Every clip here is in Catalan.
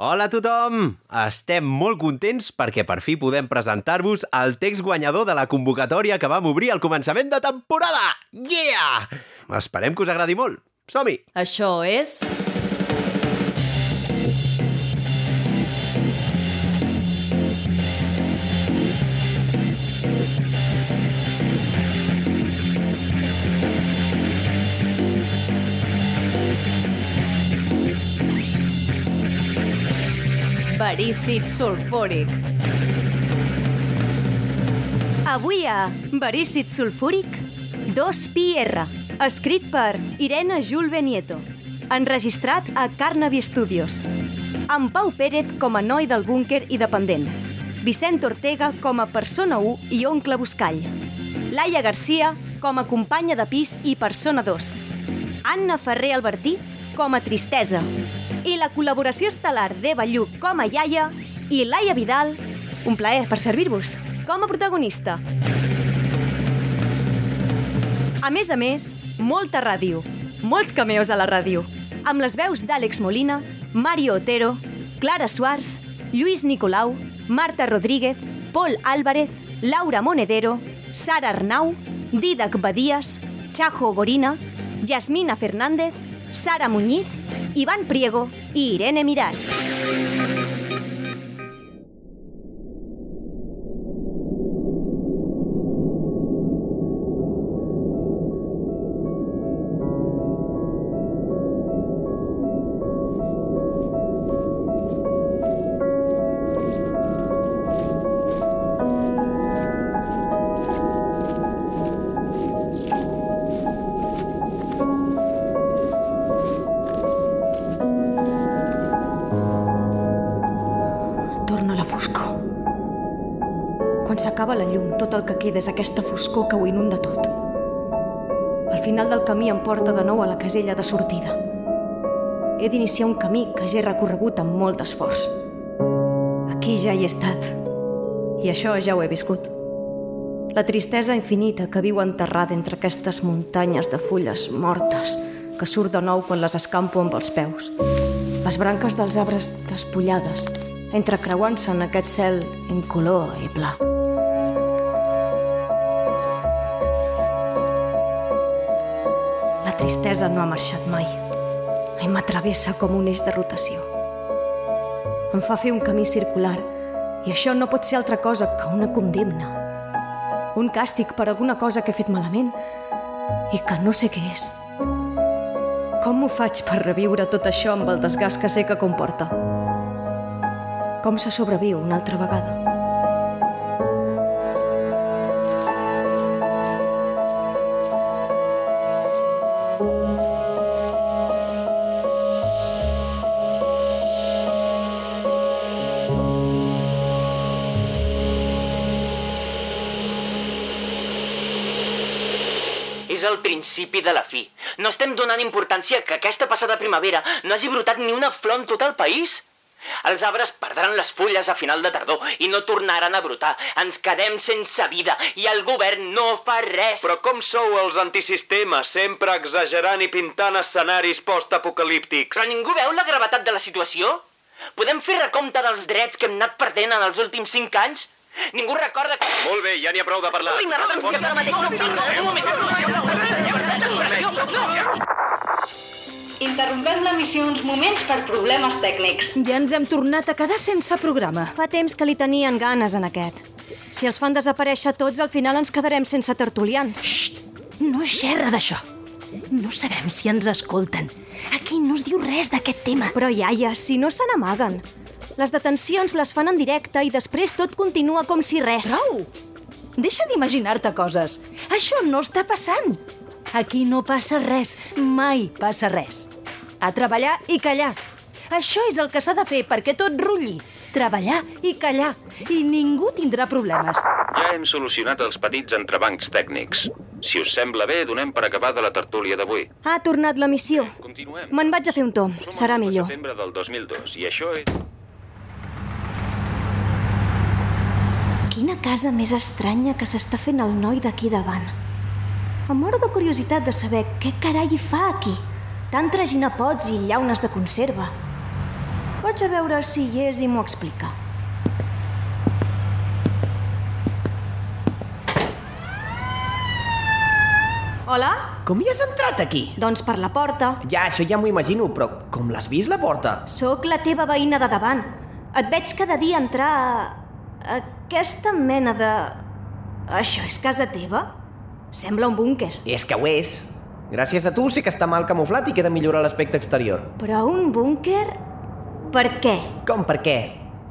Hola a tothom! Estem molt contents perquè per fi podem presentar-vos el text guanyador de la convocatòria que vam obrir al començament de temporada! Yeah! Esperem que us agradi molt. Som-hi! Això és... Verícid sulfúric. Avui a Verícid sulfúric 2PR, escrit per Irene Jules Benieto, enregistrat a Carnaby Studios, amb Pau Pérez com a noi del búnquer i dependent, Vicent Ortega com a persona 1 i oncle Buscall, Laia Garcia com a companya de pis i persona 2, Anna Ferrer Albertí com a tristesa, i la col·laboració estel·lar d'Eva Lluc com a iaia i Laia Vidal, un plaer per servir-vos, com a protagonista. A més a més, molta ràdio, molts cameos a la ràdio, amb les veus d'Àlex Molina, Mario Otero, Clara Suars, Lluís Nicolau, Marta Rodríguez, Pol Álvarez, Laura Monedero, Sara Arnau, Didac Badías, Chajo Gorina, Yasmina Fernández, Sara Muñiz, Iván Priego i Irene Mirás. Llum, tot el que queda és aquesta foscor que ho inunda tot. Al final del camí em porta de nou a la casella de sortida. He d'iniciar un camí que ja he recorregut amb molt d'esforç. Aquí ja hi he estat. I això ja ho he viscut. La tristesa infinita que viu enterrada entre aquestes muntanyes de fulles mortes que surt de nou quan les escampo amb els peus. Les branques dels arbres despullades, entrecreuant-se en aquest cel incolor i pla. Tristesa no ha marxat mai i m'atravessa com un eix de rotació. Em fa fer un camí circular i això no pot ser altra cosa que una condemna. Un càstig per alguna cosa que he fet malament i que no sé què és. Com ho faig per reviure tot això amb el desgast que sé que comporta? Com se sobreviu una altra vegada? Principi de la fi. No estem donant importància que aquesta passada primavera no hagi brotat ni una flor en tot el país. Els arbres perdran les fulles a final de tardor i no tornaran a brotar. Ens quedem sense vida i el govern no fa res. Però com sou els antisistemes, sempre exagerant i pintant escenaris postapocalíptics? Però ningú veu la gravetat de la situació? Podem fer recompte dels drets que hem anat perdent en els últims cinc anys? Ningú recorda que... Molt bé, ja n'hi ha prou de parlar. Vinga, no, que ara mateix no vinga, un moment. Interrompem l'emissió uns moments per problemes tècnics. Ja ens hem tornat a quedar sense programa. Fa temps que li tenien ganes en aquest. Si els fan desaparèixer tots, al final ens quedarem sense tertulians. Xxt, no xerra d'això. No sabem si ens escolten. Aquí no es diu res d'aquest tema. Però, iaia, si no se n'amaguen. Les detencions les fan en directe i després tot continua com si res. Prou! Deixa d'imaginar-te coses. Això no està passant. Aquí no passa res. Mai passa res. A treballar i callar. Això és el que s'ha de fer perquè tot rulli. Treballar i callar. I ningú tindrà problemes. Ja hem solucionat els petits entrebancs tècnics. Si us sembla bé, donem per acabada la tertúlia d'avui. Ha tornat la missió. Continuem. Me'n vaig a fer un tom. Som Serà millor. setembre del 2002 i això és... Quina casa més estranya que s'està fent el noi d'aquí davant. Em moro de curiositat de saber què carai hi fa aquí. Tant traginar pots i llaunes de conserva. Vaig a veure si hi és i m'ho explica. Hola? Com hi has entrat aquí? Doncs per la porta. Ja, això ja m'ho imagino, però com l'has vist, la porta? Sóc la teva veïna de davant. Et veig cada dia entrar a... a aquesta mena de... Això és casa teva? Sembla un búnquer. És que ho és. Gràcies a tu sé que està mal camuflat i queda millorar l'aspecte exterior. Però un búnquer? Per què? Com, per què?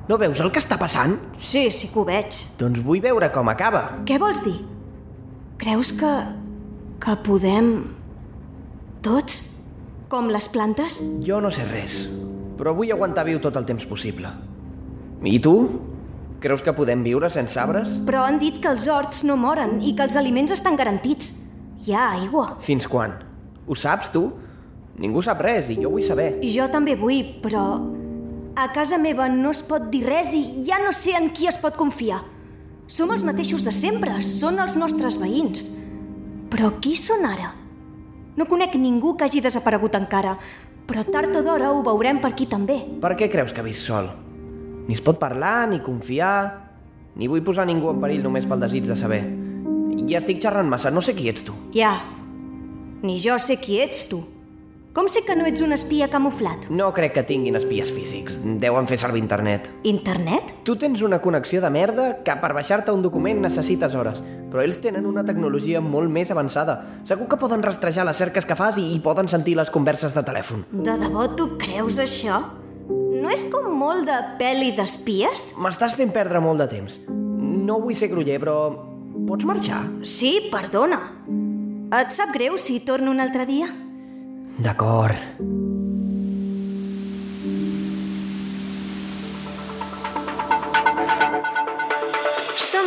No veus el que està passant? Sí, sí que ho veig. Doncs vull veure com acaba. Què vols dir? Creus que... que podem... Tots? Com les plantes? Jo no sé res, però vull aguantar viu tot el temps possible. I tu? Creus que podem viure sense arbres? Però han dit que els horts no moren i que els aliments estan garantits. Hi ha aigua. Fins quan? Ho saps, tu? Ningú sap res i jo vull saber. I jo també vull, però... A casa meva no es pot dir res i ja no sé en qui es pot confiar. Som els mateixos de sempre, són els nostres veïns. Però qui són ara? No conec ningú que hagi desaparegut encara, però tard o d'hora ho veurem per aquí també. Per què creus que visc sol? Ni es pot parlar, ni confiar... Ni vull posar ningú en perill només pel desig de saber. Ja estic xerrant massa, no sé qui ets tu. Ja, ni jo sé qui ets tu. Com sé que no ets un espia camuflat? No crec que tinguin espies físics. Deuen fer servir internet. Internet? Tu tens una connexió de merda que per baixar-te un document necessites hores, però ells tenen una tecnologia molt més avançada. Segur que poden rastrejar les cerques que fas i, i poden sentir les converses de telèfon. De debò tu creus això? No és com molt de pel·li d'espies? M'estàs fent perdre molt de temps. No vull ser groller, però pots marxar? Sí, perdona. Et sap greu si torno un altre dia? D'acord.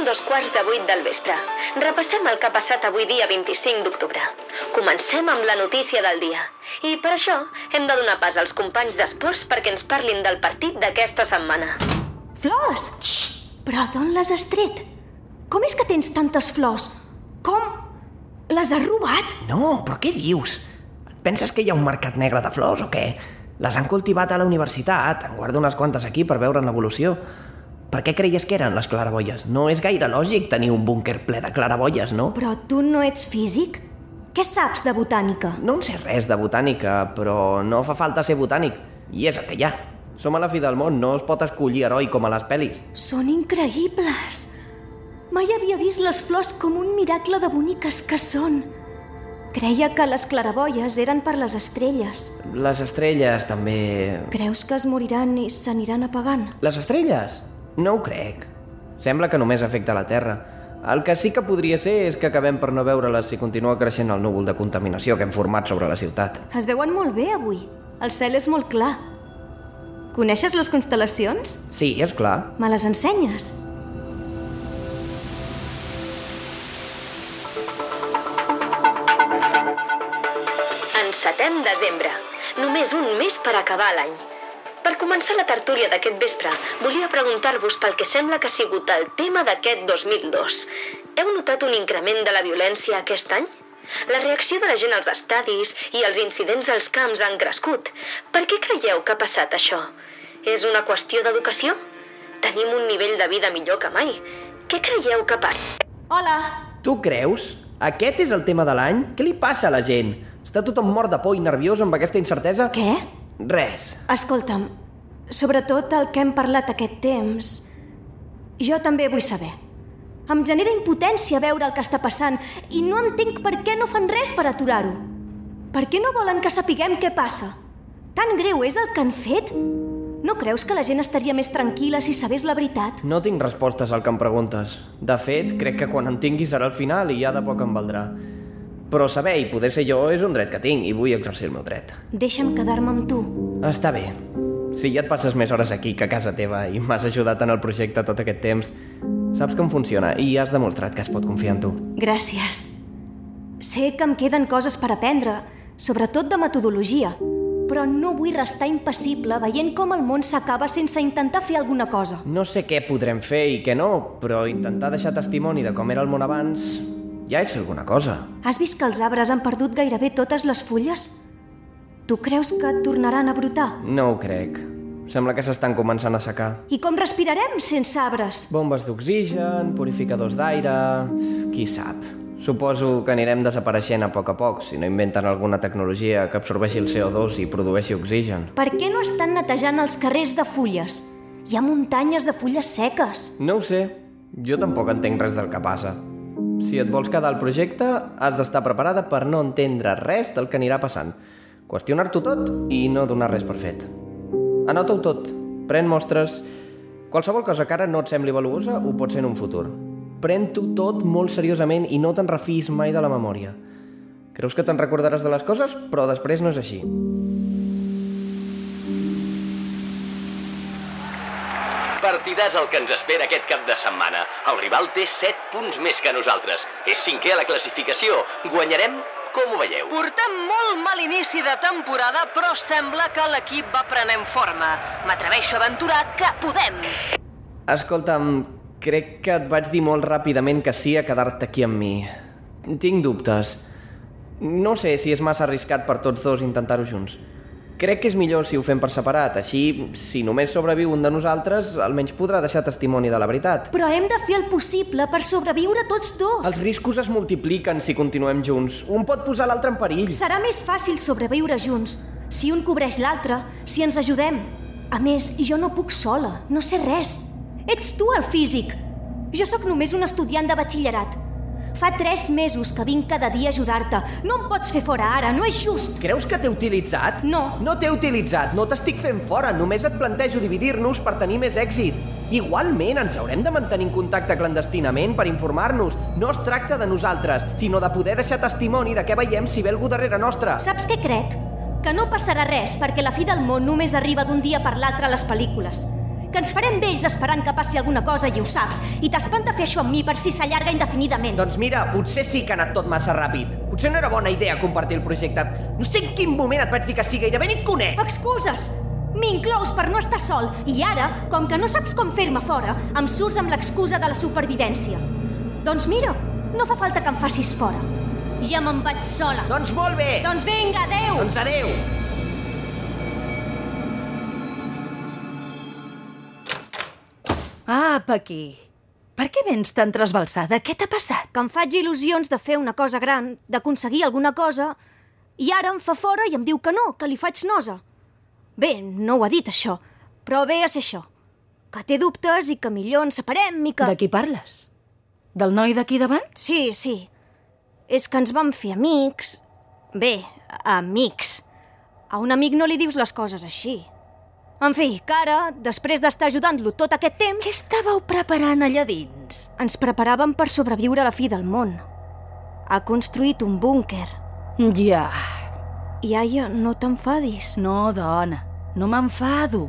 Són dos quarts de vuit del vespre. Repassem el que ha passat avui dia 25 d'octubre. Comencem amb la notícia del dia. I per això hem de donar pas als companys d'esports perquè ens parlin del partit d'aquesta setmana. Flors! Xxt! Però d'on les has tret? Com és que tens tantes flors? Com? Les has robat? No, però què dius? Et penses que hi ha un mercat negre de flors o què? Les han cultivat a la universitat, en guardo unes quantes aquí per veure'n l'evolució. Per què creies que eren les claraboies? No és gaire lògic tenir un búnquer ple de claraboies, no? Però tu no ets físic? Què saps de botànica? No en sé res de botànica, però no fa falta ser botànic. I és el que hi ha. Som a la fi del món, no es pot escollir heroi com a les pel·lis. Són increïbles! Mai havia vist les flors com un miracle de boniques que són. Creia que les claraboies eren per les estrelles. Les estrelles també... Creus que es moriran i s'aniran apagant? Les estrelles? No ho crec. Sembla que només afecta la Terra. El que sí que podria ser és que acabem per no veure-les si continua creixent el núvol de contaminació que hem format sobre la ciutat. Es veuen molt bé avui. El cel és molt clar. Coneixes les constel·lacions? Sí, és clar. Me les ensenyes? Encetem desembre. Només un mes per acabar l'any. Per començar la tertúlia d'aquest vespre, volia preguntar-vos pel que sembla que ha sigut el tema d'aquest 2002. Heu notat un increment de la violència aquest any? La reacció de la gent als estadis i els incidents als camps han crescut. Per què creieu que ha passat això? És una qüestió d'educació? Tenim un nivell de vida millor que mai. Què creieu que passa? Hola! Tu creus? Aquest és el tema de l'any? Què li passa a la gent? Està tothom mort de por i nerviós amb aquesta incertesa? Què? Res. Escolta'm, sobretot el que hem parlat aquest temps, jo també vull saber. Em genera impotència veure el que està passant i no entenc per què no fan res per aturar-ho. Per què no volen que sapiguem què passa? Tan greu és el que han fet? No creus que la gent estaria més tranquil·la si sabés la veritat? No tinc respostes al que em preguntes. De fet, crec que quan en tingui serà el final i ja de poc em valdrà. Però saber i poder ser jo és un dret que tinc i vull exercir el meu dret. Deixa'm quedar-me amb tu. Està bé. Si ja et passes més hores aquí que a casa teva i m'has ajudat en el projecte tot aquest temps, saps com funciona i has demostrat que es pot confiar en tu. Gràcies. Sé que em queden coses per aprendre, sobretot de metodologia, però no vull restar impassible veient com el món s'acaba sense intentar fer alguna cosa. No sé què podrem fer i què no, però intentar deixar testimoni de com era el món abans ja és alguna cosa. Has vist que els arbres han perdut gairebé totes les fulles? Tu creus que tornaran a brotar? No ho crec. Sembla que s'estan començant a secar. I com respirarem sense arbres? Bombes d'oxigen, purificadors d'aire... Qui sap? Suposo que anirem desapareixent a poc a poc si no inventen alguna tecnologia que absorbeixi el CO2 i produeixi oxigen. Per què no estan netejant els carrers de fulles? Hi ha muntanyes de fulles seques. No ho sé. Jo tampoc entenc res del que passa. Si et vols quedar al projecte, has d'estar preparada per no entendre res del que anirà passant. Qüestionar-t'ho tot i no donar res per fet. Anota-ho tot. Pren mostres. Qualsevol cosa que ara no et sembli valuosa ho pot ser en un futur. Pren-t'ho tot molt seriosament i no te'n refis mai de la memòria. Creus que te'n recordaràs de les coses, però després no és així. Partidàs el que ens espera aquest cap de setmana. El rival té 7 punts més que nosaltres. És cinquè a la classificació. Guanyarem? Com ho veieu? Portem molt mal inici de temporada, però sembla que l'equip va prenent forma. M'atreveixo a aventurar que podem. Escolta'm, crec que et vaig dir molt ràpidament que sí a quedar-te aquí amb mi. Tinc dubtes. No sé si és massa arriscat per tots dos intentar-ho junts. Crec que és millor si ho fem per separat, així, si només sobreviu un de nosaltres, almenys podrà deixar testimoni de la veritat. Però hem de fer el possible per sobreviure tots dos. Els riscos es multipliquen si continuem junts. Un pot posar l'altre en perill. Serà més fàcil sobreviure junts, si un cobreix l'altre, si ens ajudem. A més, jo no puc sola, no sé res. Ets tu el físic. Jo sóc només un estudiant de batxillerat. Fa tres mesos que vinc cada dia a ajudar-te. No em pots fer fora ara, no és just. Creus que t'he utilitzat? No. No t'he utilitzat, no t'estic fent fora, només et plantejo dividir-nos per tenir més èxit. Igualment, ens haurem de mantenir en contacte clandestinament per informar-nos. No es tracta de nosaltres, sinó de poder deixar testimoni de què veiem si ve algú darrere nostre. Saps què crec? Que no passarà res perquè la fi del món només arriba d'un dia per l'altre a les pel·lícules que ens farem vells esperant que passi alguna cosa i ho saps, i t'espanta fer això amb mi per si s'allarga indefinidament. Doncs mira, potser sí que ha anat tot massa ràpid. Potser no era bona idea compartir el projecte. No sé en quin moment et vaig dir que sí, gairebé ni et conec. Excuses! M'inclous per no estar sol, i ara, com que no saps com fer-me fora, em surts amb l'excusa de la supervivència. Doncs mira, no fa falta que em facis fora. Ja me'n vaig sola. Doncs molt bé. Doncs vinga, adeu. Doncs adeu. Apa, aquí. Per què vens tan trasbalsada? Què t'ha passat? Que em faig il·lusions de fer una cosa gran, d'aconseguir alguna cosa, i ara em fa fora i em diu que no, que li faig nosa. Bé, no ho ha dit, això, però bé a ser això. Que té dubtes i que millor ens separem i que... De qui parles? Del noi d'aquí davant? Sí, sí. És que ens vam fer amics... Bé, amics. A un amic no li dius les coses així. En fi, que ara, després d'estar ajudant-lo tot aquest temps... Què estàveu preparant allà dins? Ens preparàvem per sobreviure a la fi del món. Ha construït un búnquer. Ja. Iaia, no t'enfadis. No, dona, no m'enfado.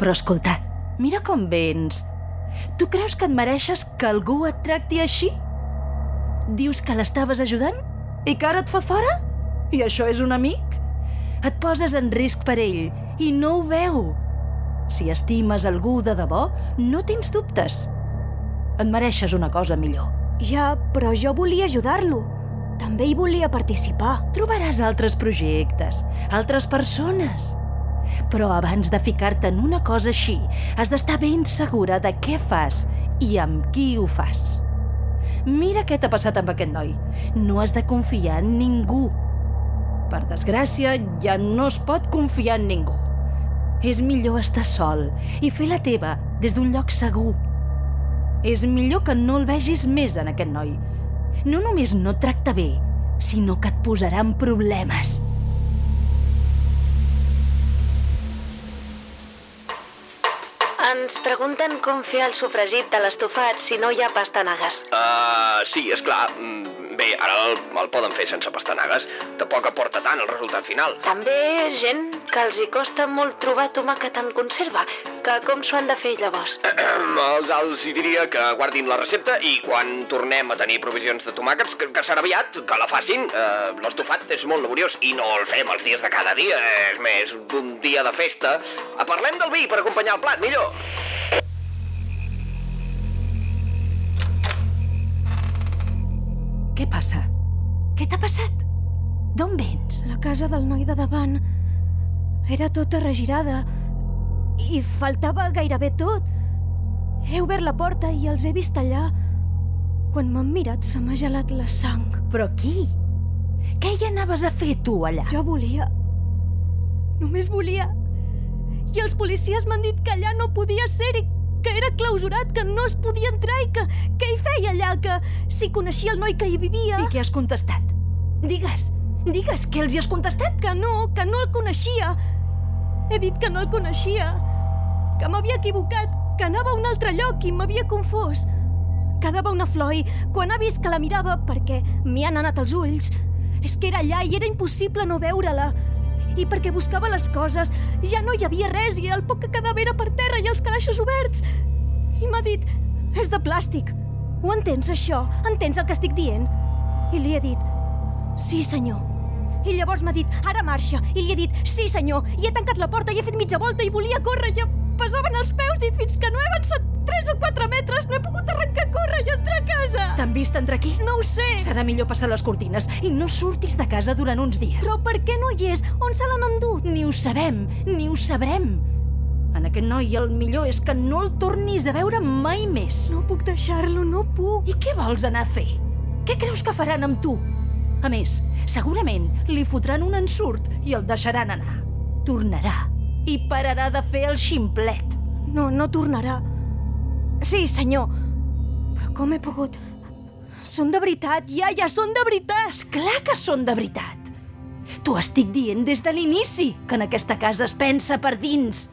Però escolta, mira com vens. Tu creus que et mereixes que algú et tracti així? Dius que l'estaves ajudant? I que ara et fa fora? I això és un amic? Et poses en risc per ell i no ho veu. Si estimes algú de debò, no tens dubtes. Et mereixes una cosa millor. Ja, però jo volia ajudar-lo. També hi volia participar. Trobaràs altres projectes, altres persones. Però abans de ficar-te en una cosa així, has d'estar ben segura de què fas i amb qui ho fas. Mira què t'ha passat amb aquest noi. No has de confiar en ningú. Per desgràcia, ja no es pot confiar en ningú. És millor estar sol i fer la teva des d'un lloc segur. És millor que no el vegis més en aquest noi. No només no et tracta bé, sinó que et posarà en problemes. Ens pregunten com fer el sofregit de l'estofat si no hi ha pastanagues. Uh, sí, és clar. Bé, ara el, el poden fer sense pastanagues. Tampoc aporta tant el resultat final. També gent que els hi costa molt trobar tomàquet en conserva, que com s'ho han de fer llavors? Els els hi diria que guardin la recepta i quan tornem a tenir provisions de tomàquets, que, que serà aviat, que la facin. Uh, L'estofat és molt laboriós i no el fem els dies de cada dia, és més d'un dia de festa. Parlem del vi per acompanyar el plat, millor. Passa? Què t'ha passat? D'on vens? La casa del noi de davant era tota regirada I faltava gairebé tot. He obert la porta i els he vist allà. Quan m'han mirat se m'ha gelat la sang. Però qui? Què hi anaves a fer tu allà? Jo volia... Només volia... I els policies m'han dit que allà no podia ser-hi, que era clausurat, que no es podia entrar i que... Què hi feia allà, que si coneixia el noi que hi vivia... I què has contestat? Digues, digues, què els hi has contestat? Que no, que no el coneixia. He dit que no el coneixia, que m'havia equivocat, que anava a un altre lloc i m'havia confós. Quedava una flor i quan ha vist que la mirava perquè m'hi han anat els ulls, és que era allà i era impossible no veure-la. I perquè buscava les coses, ja no hi havia res i el poc que quedava era per terra i els calaixos oberts. I m'ha dit, és de plàstic. Ho entens, això? Entens el que estic dient? I li he dit, sí, senyor. I llavors m'ha dit, ara marxa. I li he dit, sí, senyor. I he tancat la porta i he fet mitja volta i volia córrer i em pesaven els peus i fins que no he avançat 3 o 4 metres no he pogut arrencar a córrer i entrar a casa. T'han vist entrar aquí? No ho sé. Serà millor passar les cortines i no surtis de casa durant uns dies. Però per què no hi és? On se l'han endut? Ni ho sabem, ni ho sabrem. En aquest noi el millor és que no el tornis a veure mai més. No puc deixar-lo, no puc. I què vols anar a fer? Què creus que faran amb tu? A més, segurament li fotran un ensurt i el deixaran anar. Tornarà i pararà de fer el ximplet. No, no tornarà. Sí, senyor. Però com he pogut... Són de veritat, iaia, són de veritat! És clar que són de veritat. T'ho estic dient des de l'inici, que en aquesta casa es pensa per dins.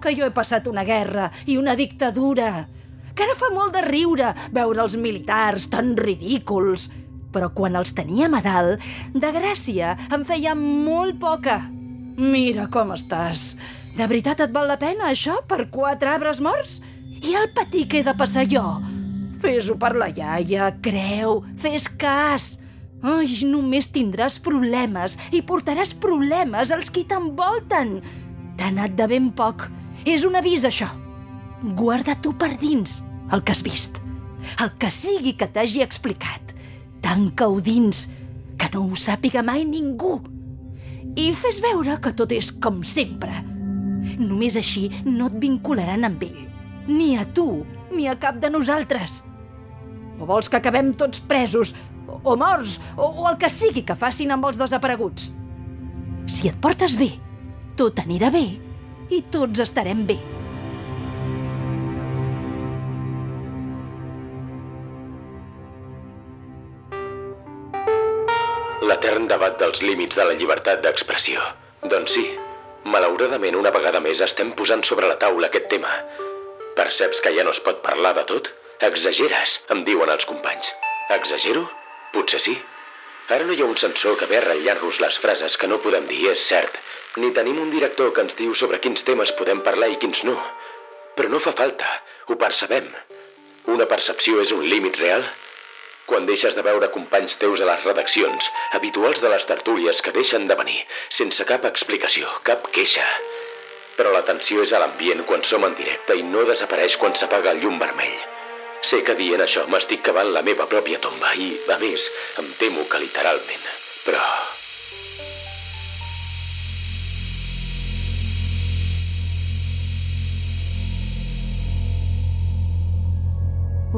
Que jo he passat una guerra i una dictadura. Que ara fa molt de riure veure els militars tan ridículs. Però quan els teníem a dalt, de gràcia en feia molt poca. Mira com estàs. De veritat et val la pena, això, per quatre arbres morts? I el patí que he de passar jo? Fes-ho per la iaia, creu, fes cas. Ai, només tindràs problemes i portaràs problemes als qui t'envolten. T'ha anat de ben poc. És un avís, això. Guarda tu per dins el que has vist. El que sigui que t'hagi explicat. Tanca-ho dins, que no ho sàpiga mai ningú. I fes veure que tot és com sempre. Només així no et vincularan amb ell. Ni a tu, ni a cap de nosaltres. O vols que acabem tots presos, o, o morts, o, o el que sigui que facin amb els desapareguts? Si et portes bé, tot anirà bé i tots estarem bé. L'etern debat dels límits de la llibertat d'expressió. Doncs sí, malauradament una vegada més estem posant sobre la taula aquest tema. Perceps que ja no es pot parlar de tot? Exageres, em diuen els companys. Exagero? Potser sí. Ara no hi ha un censor que ve a ratllar-nos les frases que no podem dir, és cert. Ni tenim un director que ens diu sobre quins temes podem parlar i quins no. Però no fa falta, ho percebem. Una percepció és un límit real? Quan deixes de veure companys teus a les redaccions, habituals de les tertúlies que deixen de venir, sense cap explicació, cap queixa. Però la tensió és a l'ambient quan som en directe i no desapareix quan s'apaga el llum vermell. Sé que dient això m'estic cavant la meva pròpia tomba i, a més, em temo que literalment. Però...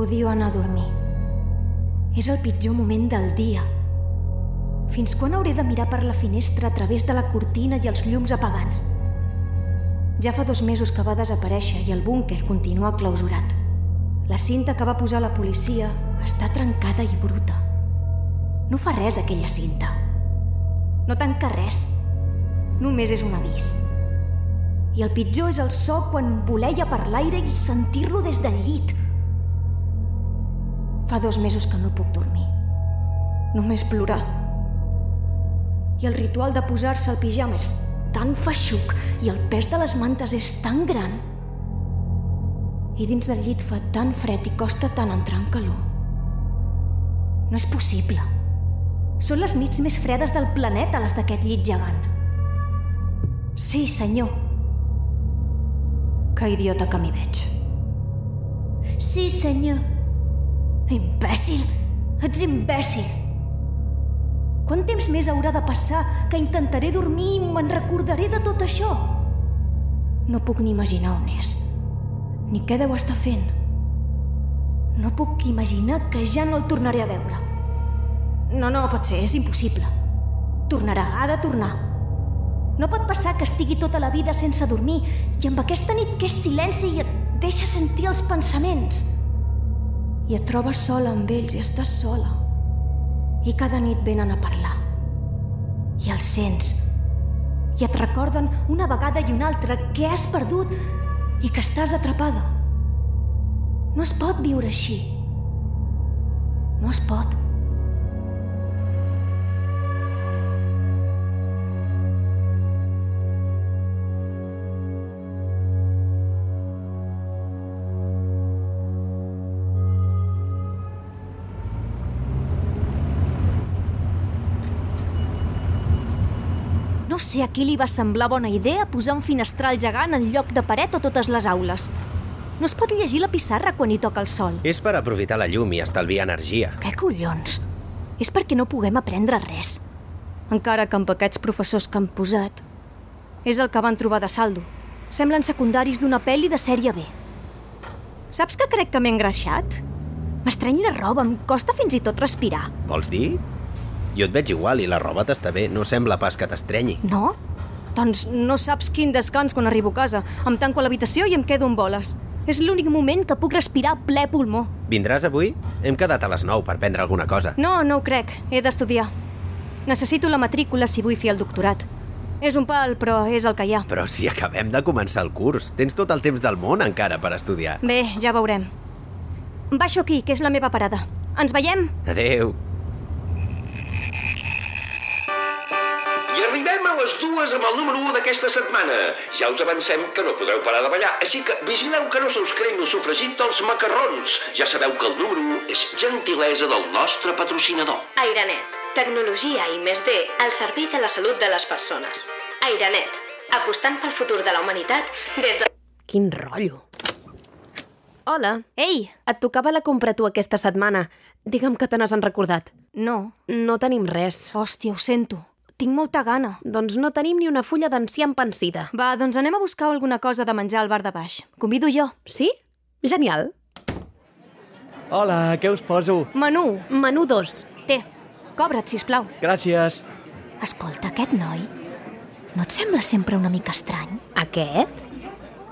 Odio anar a dormir. És el pitjor moment del dia. Fins quan hauré de mirar per la finestra a través de la cortina i els llums apagats? Ja fa dos mesos que va desaparèixer i el búnquer continua clausurat. La cinta que va posar la policia està trencada i bruta. No fa res aquella cinta. No tanca res. Només és un avís. I el pitjor és el so quan voleia per l'aire i sentir-lo des del llit. Fa dos mesos que no puc dormir. Només plorar. I el ritual de posar-se el pijama és tan feixuc i el pes de les mantes és tan gran. I dins del llit fa tan fred i costa tant entrar en calor. No és possible. Són les nits més fredes del planeta, les d'aquest llit gegant. Sí, senyor. Que idiota que m'hi veig. Sí, senyor. Imbècil! Ets imbècil! Quant temps més haurà de passar que intentaré dormir i me'n recordaré de tot això? No puc ni imaginar on és, ni què deu estar fent. No puc imaginar que ja no el tornaré a veure. No, no, pot ser, és impossible. Tornarà, ha de tornar. No pot passar que estigui tota la vida sense dormir i amb aquesta nit que és silenci i et deixa sentir els pensaments. I et trobes sola amb ells i estàs sola. I cada nit venen a parlar. I els sents. I et recorden una vegada i una altra que has perdut i que estàs atrapada. No es pot viure així. No es pot. No sé a qui li va semblar bona idea posar un finestral gegant en lloc de paret a totes les aules. No es pot llegir la pissarra quan hi toca el sol. És per aprofitar la llum i estalviar energia. Què collons? És perquè no puguem aprendre res. Encara que amb aquests professors que han posat... És el que van trobar de saldo. Semblen secundaris d'una pel·li de sèrie B. Saps que crec que m'he engreixat? M'estrany la roba, em costa fins i tot respirar. Vols dir? Jo et veig igual i la roba t'està bé. No sembla pas que t'estrenyi. No? Doncs no saps quin descans quan arribo a casa. Em tanco a l'habitació i em quedo en boles. És l'únic moment que puc respirar ple pulmó. Vindràs avui? Hem quedat a les 9 per prendre alguna cosa. No, no ho crec. He d'estudiar. Necessito la matrícula si vull fer el doctorat. És un pal, però és el que hi ha. Però si acabem de començar el curs, tens tot el temps del món encara per estudiar. Bé, ja veurem. Baixo aquí, que és la meva parada. Ens veiem? Adeu. I arribem a les dues amb el número 1 d'aquesta setmana. Ja us avancem que no podreu parar de ballar, així que vigileu que no se us creï el sofregit dels macarrons. Ja sabeu que el número 1 és gentilesa del nostre patrocinador. Airenet. Tecnologia i més D al servei de la salut de les persones. Airenet. Apostant pel futur de la humanitat des de... Quin rotllo. Hola. Ei! Et tocava la compra tu aquesta setmana. Digue'm que te n'has recordat. No. No tenim res. Hòstia, ho sento. Tinc molta gana. Doncs no tenim ni una fulla d'enciam pansida. Va, doncs anem a buscar alguna cosa de menjar al bar de baix. Convido jo. Sí? Genial. Hola, què us poso? Menú. Menú 2. Té, cobra't, si plau. Gràcies. Escolta, aquest noi... No et sembla sempre una mica estrany? Aquest?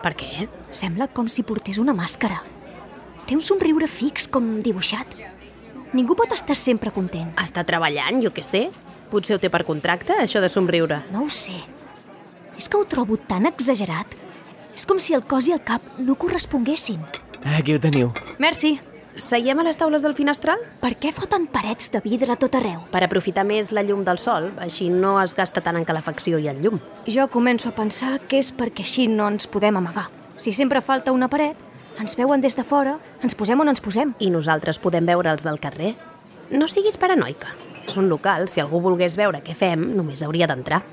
Per què? Sembla com si portés una màscara. Té un somriure fix, com dibuixat. Ningú pot estar sempre content. Està treballant, jo què sé. Potser ho té per contracte, això de somriure. No ho sé. És que ho trobo tan exagerat. És com si el cos i el cap no corresponguessin. Aquí ho teniu. Merci. Seiem a les taules del finestral? Per què foten parets de vidre a tot arreu? Per aprofitar més la llum del sol, així no es gasta tant en calefacció i en llum. Jo començo a pensar que és perquè així no ens podem amagar. Si sempre falta una paret, ens veuen des de fora, ens posem on ens posem. I nosaltres podem veure els del carrer. No siguis paranoica. És un local, si algú volgués veure què fem, només hauria d'entrar.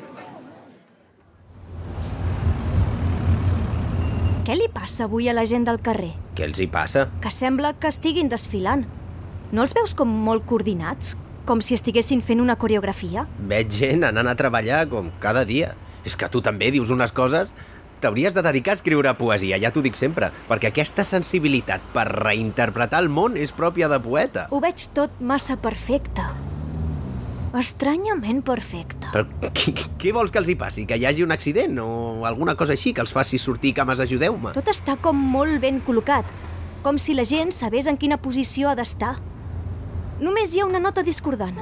Què li passa avui a la gent del carrer? Què els hi passa? Que sembla que estiguin desfilant. No els veus com molt coordinats? Com si estiguessin fent una coreografia? Veig gent anant a treballar com cada dia. És que tu també dius unes coses... T'hauries de dedicar a escriure poesia, ja t'ho dic sempre, perquè aquesta sensibilitat per reinterpretar el món és pròpia de poeta. Ho veig tot massa perfecte. Estranyament perfecte. Però què, què vols que els hi passi? Que hi hagi un accident o alguna cosa així que els faci sortir cames ajudeu-me? Tot està com molt ben col·locat, com si la gent sabés en quina posició ha d'estar. Només hi ha una nota discordant.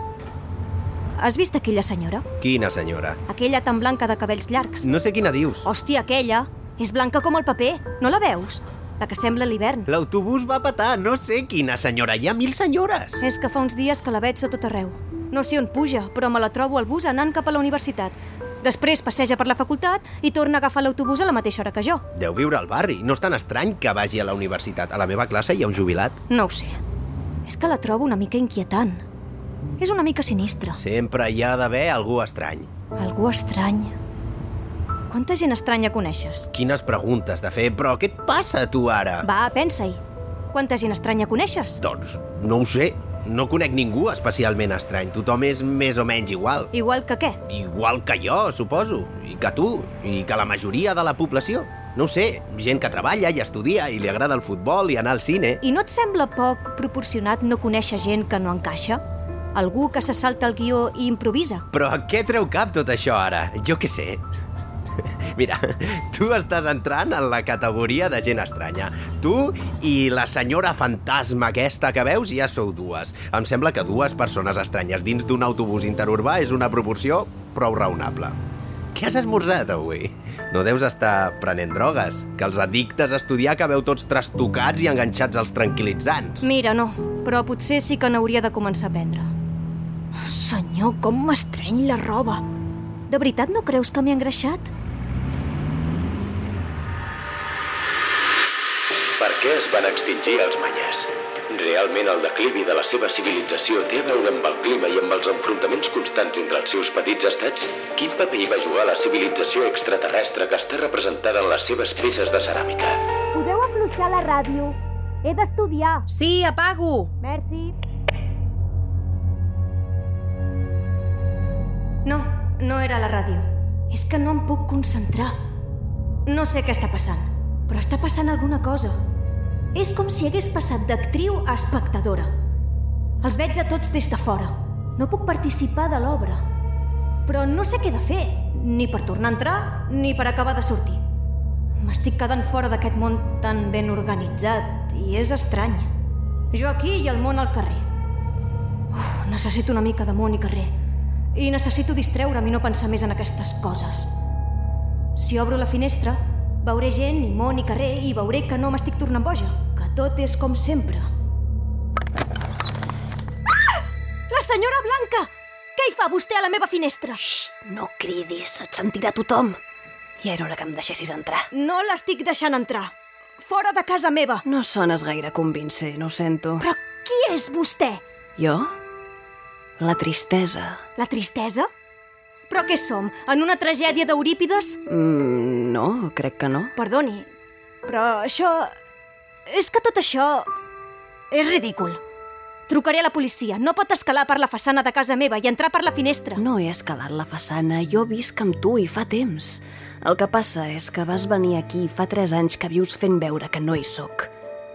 Has vist aquella senyora? Quina senyora? Aquella tan blanca de cabells llargs. No sé quina dius. Hòstia, aquella! És blanca com el paper, no la veus? La que sembla l'hivern. L'autobús va petar, no sé quina senyora, hi ha mil senyores. És que fa uns dies que la veig a tot arreu. No sé on puja, però me la trobo al bus anant cap a la universitat. Després passeja per la facultat i torna a agafar l'autobús a la mateixa hora que jo. Deu viure al barri, no és tan estrany que vagi a la universitat. A la meva classe hi ha un jubilat. No ho sé. És que la trobo una mica inquietant. És una mica sinistra. Sempre hi ha d'haver algú estrany. Algú estrany. Quanta gent estranya coneixes? Quines preguntes de fer, però què et passa a tu ara? Va, pensa-hi. Quanta gent estranya coneixes? Doncs no ho sé. No conec ningú especialment estrany. Tothom és més o menys igual. Igual que què? Igual que jo, suposo. I que tu. I que la majoria de la població. No sé, gent que treballa i estudia i li agrada el futbol i anar al cine. I no et sembla poc proporcionat no conèixer gent que no encaixa? Algú que se salta el guió i improvisa? Però a què treu cap tot això ara? Jo què sé. Mira, tu estàs entrant en la categoria de gent estranya. Tu i la senyora fantasma aquesta que veus ja sou dues. Em sembla que dues persones estranyes dins d'un autobús interurbà és una proporció prou raonable. Què has esmorzat avui? No deus estar prenent drogues, que els addictes a estudiar acabeu tots trastocats i enganxats als tranquil·litzants. Mira, no, però potser sí que n'hauria de començar a prendre. Senyor, com m'estreny la roba. De veritat no creus que m'he engreixat? Per què es van extingir els manyes? Realment el declivi de la seva civilització té a veure amb el clima i amb els enfrontaments constants entre els seus petits estats? Quin paper hi va jugar la civilització extraterrestre que està representada en les seves peces de ceràmica? Podeu afluixar la ràdio. He d'estudiar. Sí, apago. Merci. No, no era la ràdio. És que no em puc concentrar. No sé què està passant, però està passant alguna cosa. És com si hagués passat d'actriu a espectadora. Els veig a tots des de fora. No puc participar de l'obra. Però no sé què he de fer, ni per tornar a entrar, ni per acabar de sortir. M'estic quedant fora d'aquest món tan ben organitzat i és estrany. Jo aquí i el món al carrer. Uf, necessito una mica de món i carrer. I necessito distreure'm i no pensar més en aquestes coses. Si obro la finestra, veuré gent i món i carrer i veuré que no m'estic tornant boja, que tot és com sempre. Ah! La senyora Blanca! Què hi fa vostè a la meva finestra? Xxt, no cridis, et sentirà tothom. Ja era hora que em deixessis entrar. No l'estic deixant entrar. Fora de casa meva. No sones gaire convincent, ho sento. Però qui és vostè? Jo? La tristesa. La tristesa? Però què som? En una tragèdia d'Eurípides? Mm, no, crec que no. Perdoni, però això... És que tot això... és ridícul. Trucaré a la policia. No pot escalar per la façana de casa meva i entrar per la finestra. No he escalat la façana. Jo visc amb tu i fa temps. El que passa és que vas venir aquí fa tres anys que vius fent veure que no hi sóc.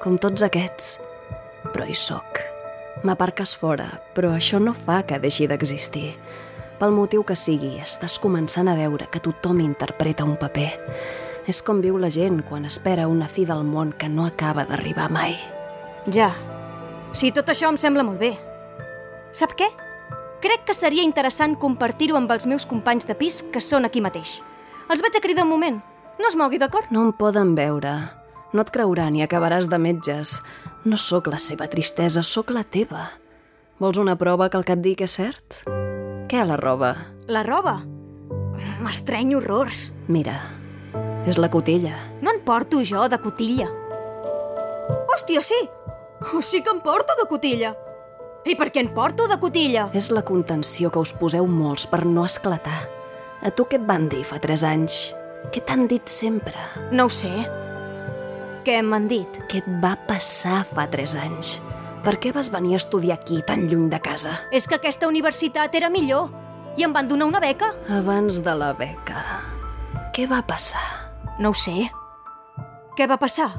Com tots aquests. Però hi sóc. M'aparques fora, però això no fa que deixi d'existir. Pel motiu que sigui, estàs començant a veure que tothom interpreta un paper. És com viu la gent quan espera una fi del món que no acaba d'arribar mai. Ja. Sí, tot això em sembla molt bé. Sap què? Crec que seria interessant compartir-ho amb els meus companys de pis que són aquí mateix. Els vaig a cridar un moment. No es mogui, d'acord? No em poden veure. No et creuran i acabaràs de metges. No sóc la seva tristesa, sóc la teva. Vols una prova que el que et dic és cert? Què, la roba? La roba? M'estreny horrors. Mira, és la cotilla. No en porto jo, de cotilla. Hòstia, sí! Oh, sí que em porto de cotilla. I per què en porto de cotilla? És la contenció que us poseu molts per no esclatar. A tu què et van dir fa tres anys? Què t'han dit sempre? No ho sé. Què m'han dit? Què et va passar fa tres anys? Per què vas venir a estudiar aquí, tan lluny de casa? És que aquesta universitat era millor i em van donar una beca. Abans de la beca, què va passar? No ho sé. Què va passar?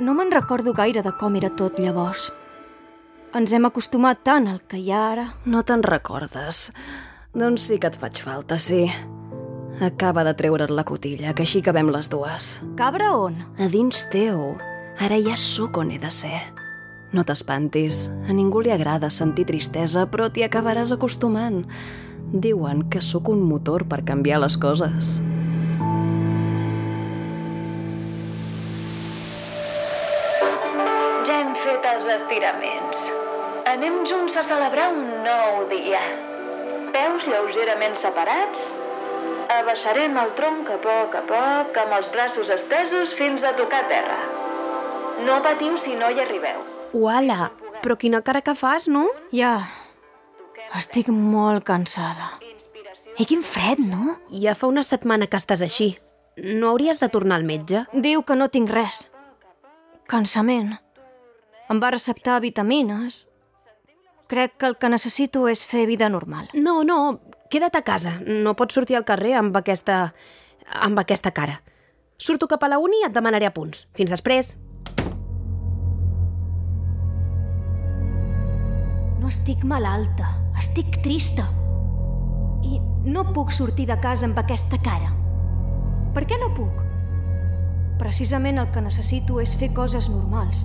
No me'n recordo gaire de com era tot llavors. Ens hem acostumat tant al que hi ha ara. No te'n recordes? Doncs sí que et faig falta, sí. Acaba de treure't la cotilla, que així cabem les dues. Cabra on? A dins teu. Ara ja sóc on he de ser. No t'espantis. A ningú li agrada sentir tristesa, però t'hi acabaràs acostumant. Diuen que sóc un motor per canviar les coses. Ja hem fet els estiraments. Anem junts a celebrar un nou dia. Peus lleugerament separats. Abaixarem el tronc a poc a poc, amb els braços estesos fins a tocar terra. No patiu si no hi arribeu. Uala, però quina cara que fas, no? Ja. Estic molt cansada. I quin fred, no? Ja fa una setmana que estàs així. No hauries de tornar al metge? Diu que no tinc res. Cansament. Em va receptar vitamines. Crec que el que necessito és fer vida normal. No, no, queda't a casa. No pots sortir al carrer amb aquesta... amb aquesta cara. Surto cap a la uni i et demanaré apunts. Fins després. No estic malalta, estic trista. I no puc sortir de casa amb aquesta cara. Per què no puc? Precisament el que necessito és fer coses normals,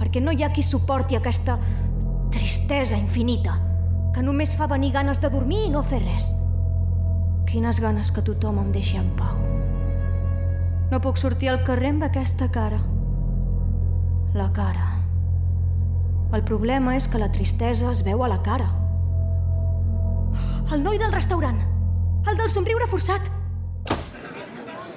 perquè no hi ha qui suporti aquesta tristesa infinita que només fa venir ganes de dormir i no fer res. Quines ganes que tothom em deixi en pau. No puc sortir al carrer amb aquesta cara. La cara. El problema és que la tristesa es veu a la cara. El noi del restaurant. El del somriure forçat.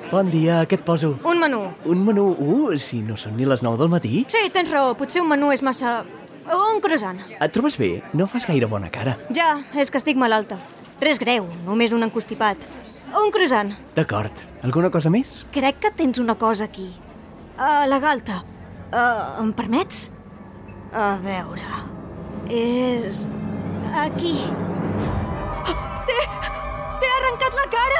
Bon dia, què et poso? Un menú. Un menú? Uh, si no són ni les 9 del matí. Sí, tens raó. Potser un menú és massa... Un croissant. Et trobes bé? No fas gaire bona cara. Ja, és que estic malalta. Res greu, només un encostipat. Un croissant. D'acord. Alguna cosa més? Crec que tens una cosa aquí. A la galta. Uh, em permets? A veure... És... aquí. T'he... t'he arrencat la cara!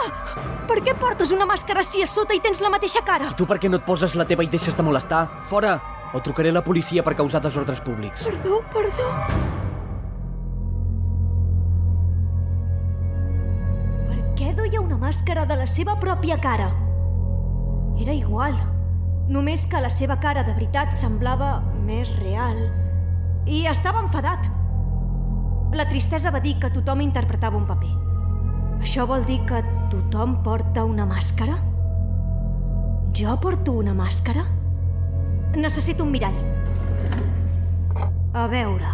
Per què portes una màscara si a sota i tens la mateixa cara? Tu per què no et poses la teva i deixes de molestar? Fora! O trucaré a la policia per causar desordres públics. Perdó, perdó. Per què duia una màscara de la seva pròpia cara? Era igual, només que la seva cara de veritat semblava més real. I estava enfadat. La tristesa va dir que tothom interpretava un paper. Això vol dir que tothom porta una màscara? Jo porto una màscara? Necessito un mirall. A veure...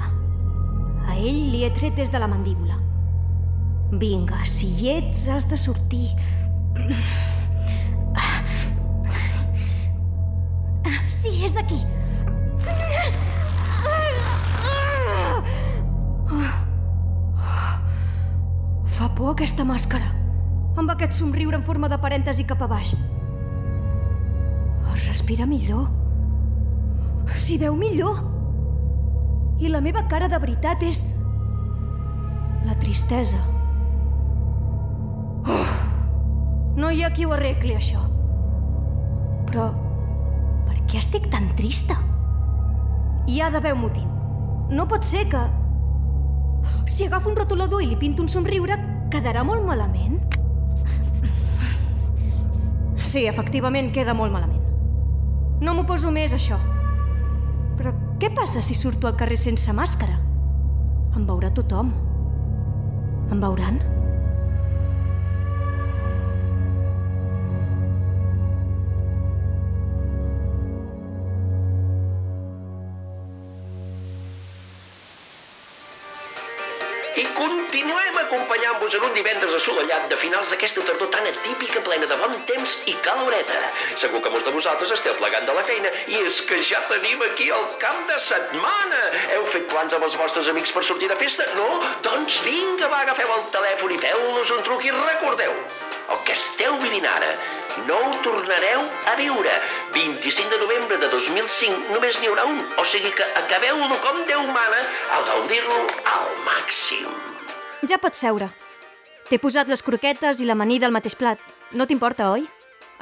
A ell li he tret des de la mandíbula. Vinga, si hi ets, has de sortir. Sí, és aquí. Por aquesta màscara. Amb aquest somriure en forma de parèntesi cap a baix. Es respira millor. S'hi veu millor. I la meva cara de veritat és... la tristesa. Uf, no hi ha qui ho arregli, això. Però per què estic tan trista? Hi ha d'haver un motiu. No pot ser que... Si agafo un rotulador i li pinto un somriure, quedarà molt malament? Sí, efectivament, queda molt malament. No m'ho poso més, això. Però què passa si surto al carrer sense màscara? Em veurà tothom. Em veuran? I continuem acompanyant-vos en un divendres assolellat de finals d'aquesta tardor tan atípica, plena de bon temps i caloreta. Segur que molts de vosaltres esteu plegant de la feina i és que ja tenim aquí el camp de setmana. Heu fet plans amb els vostres amics per sortir de festa? No? Doncs vinga, va, agafeu el telèfon i feu-los un truc i recordeu, el que esteu vivint ara no ho tornareu a viure. 25 de novembre de 2005 només n'hi haurà un, o sigui que acabeu-lo com Déu mana a gaudir-lo al màxim. Ja pots seure. T'he posat les croquetes i l'amanida al mateix plat. No t'importa, oi?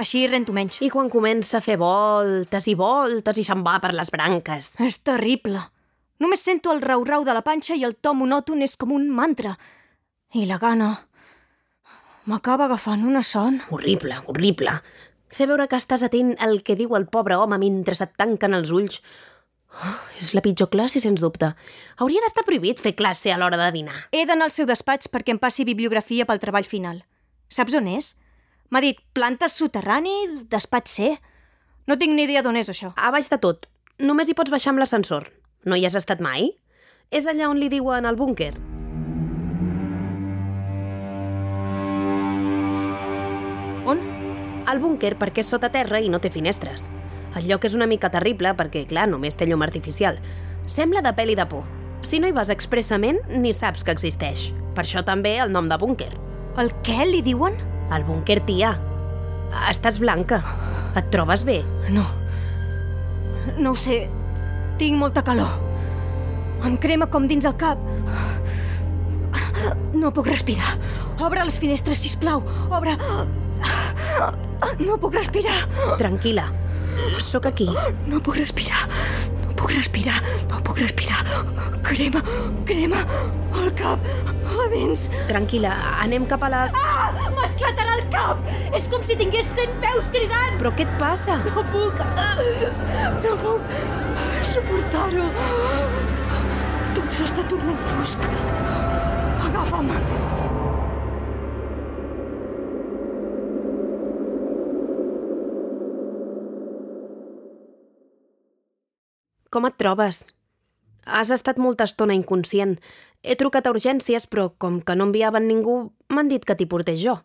Així rento menys. I quan comença a fer voltes i voltes i se'n va per les branques. És terrible. Només sento el rau-rau de la panxa i el to monòton és com un mantra. I la gana... M'acaba agafant una son. Horrible, horrible. Fer veure que estàs atent al que diu el pobre home mentre se't tanquen els ulls. Oh, és la pitjor classe, sens dubte. Hauria d'estar prohibit fer classe a l'hora de dinar. He d'anar al seu despatx perquè em passi bibliografia pel treball final. Saps on és? M'ha dit plantes soterrani, despatx C. No tinc ni idea d'on és això. A baix de tot. Només hi pots baixar amb l'ascensor. No hi has estat mai? És allà on li diuen el búnquer. On? Al búnquer perquè és sota terra i no té finestres. El lloc és una mica terrible perquè, clar, només té llum artificial. Sembla de pel·li de por. Si no hi vas expressament, ni saps que existeix. Per això també el nom de búnquer. El què li diuen? El búnquer, tia. Estàs blanca. Et trobes bé? No. No ho sé. Tinc molta calor. Em crema com dins el cap. No puc respirar. Obre les finestres, si plau. Obre... No puc respirar. Tranquil·la. Sóc aquí. No puc respirar. No puc respirar. No puc respirar. Crema, crema el cap a dins. Tranquil·la, anem cap a la... Ah! M'esclatarà el cap! És com si tingués cent peus cridant! Però què et passa? No puc... No puc suportar-ho. Tot s'està tornant fosc. Agafa'm. Com et trobes? Has estat molta estona inconscient. He trucat a urgències, però com que no enviaven ningú, m'han dit que t'hi portés jo.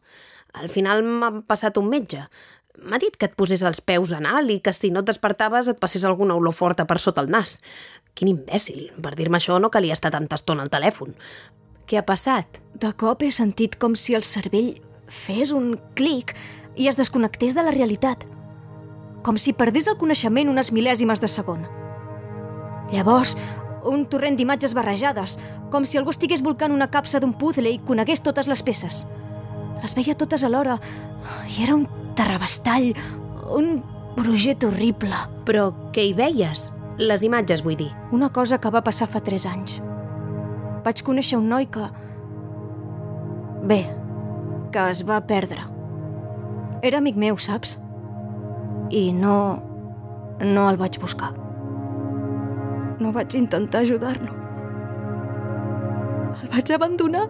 Al final m'ha passat un metge. M'ha dit que et posés els peus en alt i que si no et despertaves et passés alguna olor forta per sota el nas. Quin imbècil. Per dir-me això no calia estar tanta estona al telèfon. Què ha passat? De cop he sentit com si el cervell fes un clic i es desconnectés de la realitat. Com si perdés el coneixement unes mil·lèsimes de segon. Llavors, un torrent d'imatges barrejades, com si algú estigués volcant una capsa d'un puzzle i conegués totes les peces. Les veia totes alhora i era un terrabastall, un projecte horrible. Però què hi veies? Les imatges, vull dir. Una cosa que va passar fa tres anys. Vaig conèixer un noi que... Bé, que es va perdre. Era amic meu, saps? I no... no el vaig buscar. No vaig intentar ajudar-lo. El vaig abandonar.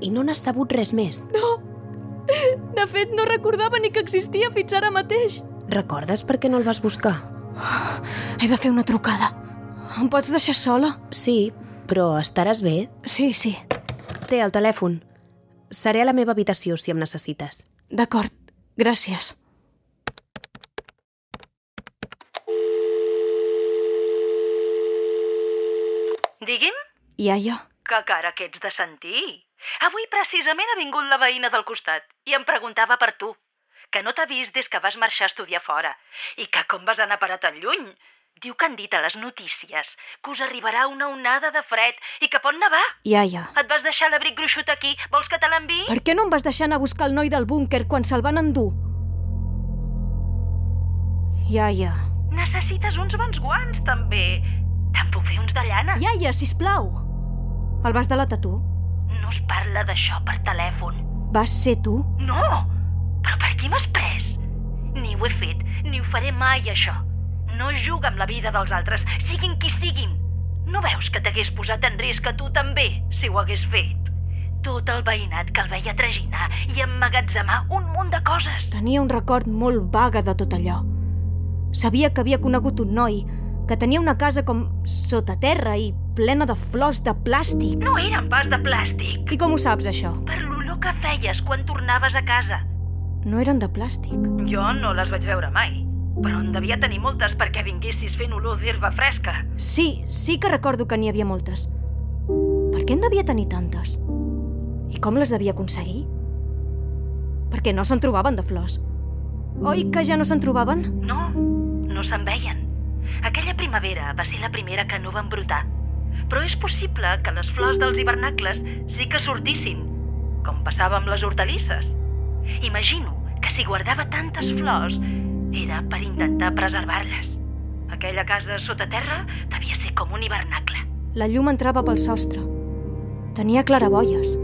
I no n'has sabut res més? No. De fet, no recordava ni que existia fins ara mateix. Recordes per què no el vas buscar? He de fer una trucada. Em pots deixar sola? Sí, però estaràs bé? Sí, sí. Té el telèfon. Seré a la meva habitació si em necessites. D'acord, gràcies. Digui'm? Iaia. Que cara que ets de sentir. Avui precisament ha vingut la veïna del costat i em preguntava per tu. Que no t'ha vist des que vas marxar a estudiar fora i que com vas anar a parar tan lluny. Diu que han dit a les notícies que us arribarà una onada de fred i que pot nevar. Iaia. Et vas deixar l'abric gruixut aquí. Vols que te l'enviï? Per què no em vas deixar anar a buscar el noi del búnquer quan se'l van endur? Iaia. Necessites uns bons guants, també. Te'n puc fer uns de llana? Iaia, sisplau. El vas delatar tu? No es parla d'això per telèfon. Vas ser tu? No! Però per qui m'has pres? Ni ho he fet, ni ho faré mai, això. No juga amb la vida dels altres, siguin qui siguin. No veus que t'hagués posat en risc a tu també, si ho hagués fet? Tot el veïnat que el veia traginar i emmagatzemar un munt de coses. Tenia un record molt vaga de tot allò. Sabia que havia conegut un noi que tenia una casa com sota terra i plena de flors de plàstic. No eren pas de plàstic. I com ho saps, això? Per l'olor que feies quan tornaves a casa. No eren de plàstic. Jo no les vaig veure mai, però en devia tenir moltes perquè vinguessis fent olor d'herba fresca. Sí, sí que recordo que n'hi havia moltes. Per què en devia tenir tantes? I com les devia aconseguir? Perquè no se'n trobaven de flors. Oi que ja no se'n trobaven? No, no se'n veien. Aquella primavera va ser la primera que no van brotar. Però és possible que les flors dels hivernacles sí que sortissin, com passava amb les hortalisses. Imagino que si guardava tantes flors era per intentar preservar-les. Aquella casa sota terra devia ser com un hivernacle. La llum entrava pel sostre. Tenia claraboies.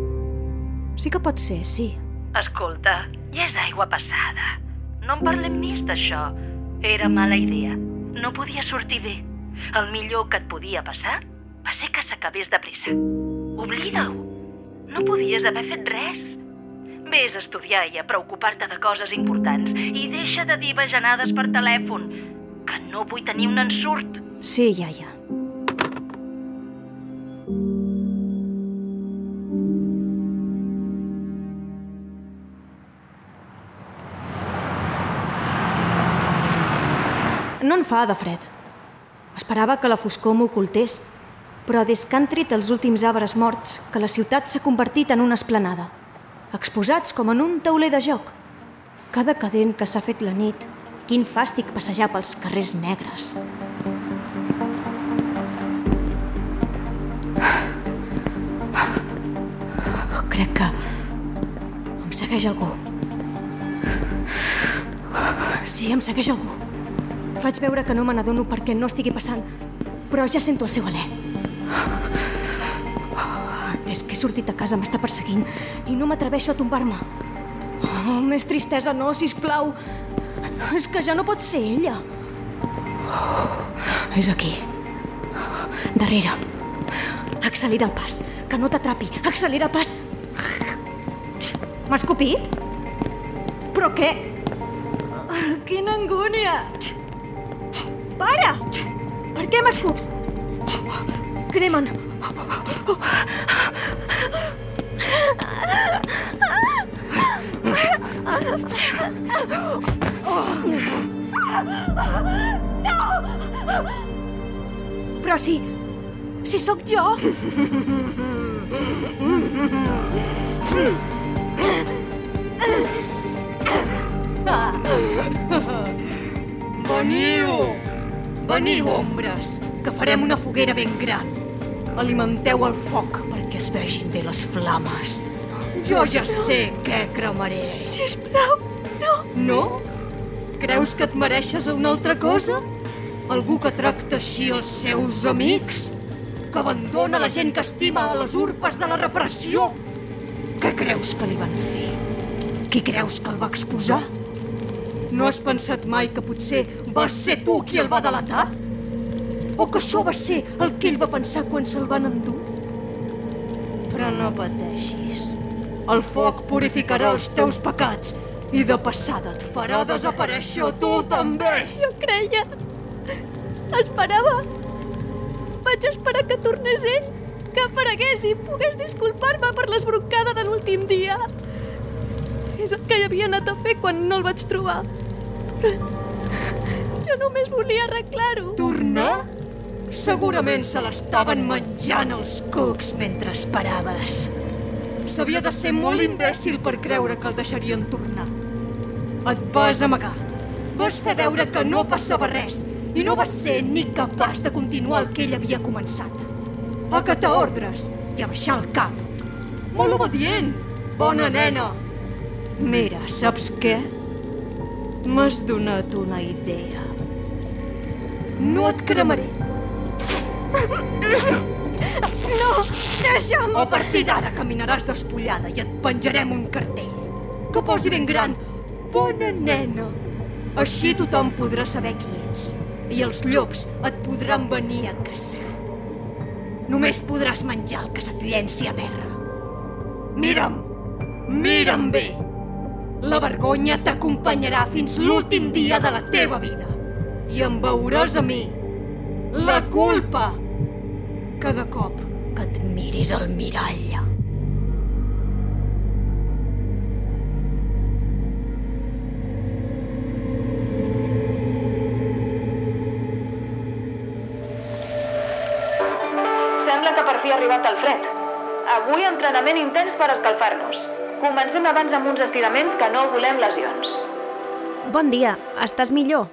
Sí que pot ser, sí. Escolta, ja és aigua passada. No en parlem més d'això. Era mala idea. No podia sortir bé. El millor que et podia passar va ser que s'acabés de pressa. Oblida-ho. No podies haver fet res. Vés a estudiar i a preocupar-te de coses importants i deixa de dir bajanades per telèfon, que no vull tenir un ensurt. Sí, iaia. No en fa de fred. Esperava que la foscor m'ocultés, però des que han tret els últims arbres morts, que la ciutat s'ha convertit en una esplanada, exposats com en un tauler de joc. Cada cadent que s'ha fet la nit, quin fàstic passejar pels carrers negres. Crec que Em segueix algú. Sí, em segueix algú. Faig veure que no me n'adono perquè no estigui passant, però ja sento el seu alè. Des que he sortit de casa m'està perseguint i no m'atreveixo a tombar-me. Oh, més tristesa no, si plau. És que ja no pot ser ella. És aquí. Darrere. Accelera el pas. Que no t'atrapi. Accelera el pas. M'ha escopit? Però què? Quina angúnia! Para! Per què m'escups? Cremen! Però si... si sóc jo! Veniu! Veniu, ombres, que farem una foguera ben gran. Alimenteu el foc perquè es vegin bé les flames. Jo ja sé què cremaré. Sisplau, no. No? Creus que et mereixes una altra cosa? Algú que tracta així els seus amics? Que abandona la gent que estima a les urpes de la repressió? Què creus que li van fer? Qui creus que el va exposar? No has pensat mai que potser vas ser tu qui el va delatar? O que això va ser el que ell va pensar quan se'l van endur? Però no pateixis. El foc purificarà els teus pecats i de passada et farà desaparèixer tu també. Jo creia... Esperava... Vaig esperar que tornés ell, que aparegués i pogués disculpar-me per l'esbroncada de l'últim dia. És el que hi havia anat a fer quan no el vaig trobar. Però jo només volia arreglar-ho. Tornar? Segurament se l'estaven menjant els cucs mentre esperaves. S'havia de ser molt imbècil per creure que el deixarien tornar. Et vas amagar. Vas fer veure que no passava res i no vas ser ni capaç de continuar el que ell havia començat. Acatar ordres i abaixar el cap. Molt obedient, bona nena. Mira, saps què? M'has donat una idea. No et cremaré. No, deixa'm! A partir d'ara caminaràs despullada i et penjarem un cartell que posi ben gran Bona nena. Així tothom podrà saber qui ets i els llops et podran venir a caçar. Només podràs menjar el que se't llenci a terra. Mira'm, mira'm bé. La vergonya t'acompanyarà fins l'últim dia de la teva vida. I em veuràs a mi. La culpa. Cada cop que et miris al mirall. Sembla que per fi ha arribat el fred. Avui entrenament intens per escalfar-nos. Comencem abans amb uns estiraments que no volem lesions. Bon dia, estàs millor?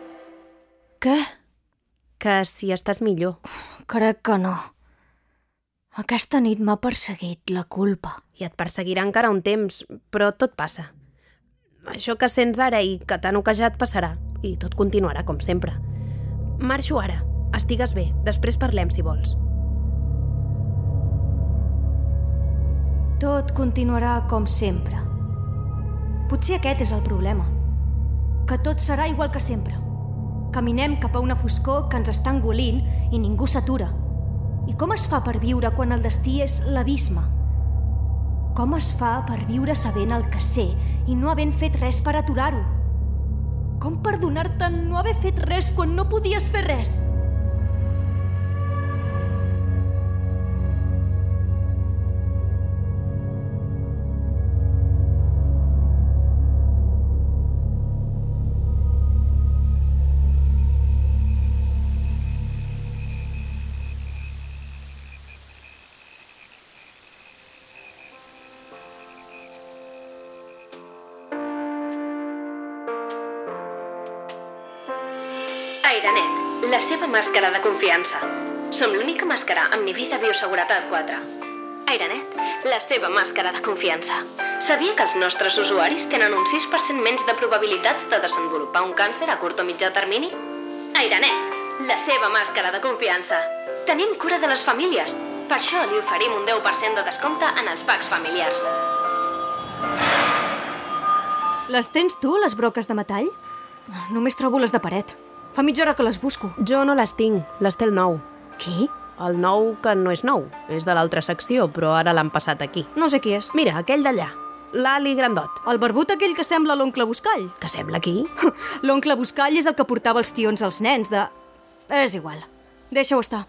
Què? Que si estàs millor. Crec que no. Aquesta nit m'ha perseguit la culpa. I et perseguirà encara un temps, però tot passa. Això que sents ara i que t'han oquejat passarà, i tot continuarà com sempre. Marxo ara. Estigues bé. Després parlem, si vols. Tot continuarà com sempre. Potser aquest és el problema. Que tot serà igual que sempre. Caminem cap a una foscor que ens està engolint i ningú s'atura. I com es fa per viure quan el destí és l'abisme? Com es fa per viure sabent el que sé i no havent fet res per aturar-ho? Com perdonar-te no haver fet res quan no podies fer res? Màscara de confiança. Som l'única màscara amb nivell de bioseguretat 4. Airenet, la seva màscara de confiança. Sabia que els nostres usuaris tenen un 6% menys de probabilitats de desenvolupar un càncer a curt o mitjà termini? Airanet, la seva màscara de confiança. Tenim cura de les famílies. Per això li oferim un 10% de descompte en els packs familiars. Les tens tu, les broques de metall? Només trobo les de paret. Fa mitja hora que les busco. Jo no les tinc, les té el nou. Qui? El nou que no és nou, és de l'altra secció, però ara l'han passat aquí. No sé qui és. Mira, aquell d'allà, l'Ali Grandot. El barbut aquell que sembla l'oncle Buscall. Que sembla qui? L'oncle Buscall és el que portava els tions als nens de... És igual. Deixa-ho estar.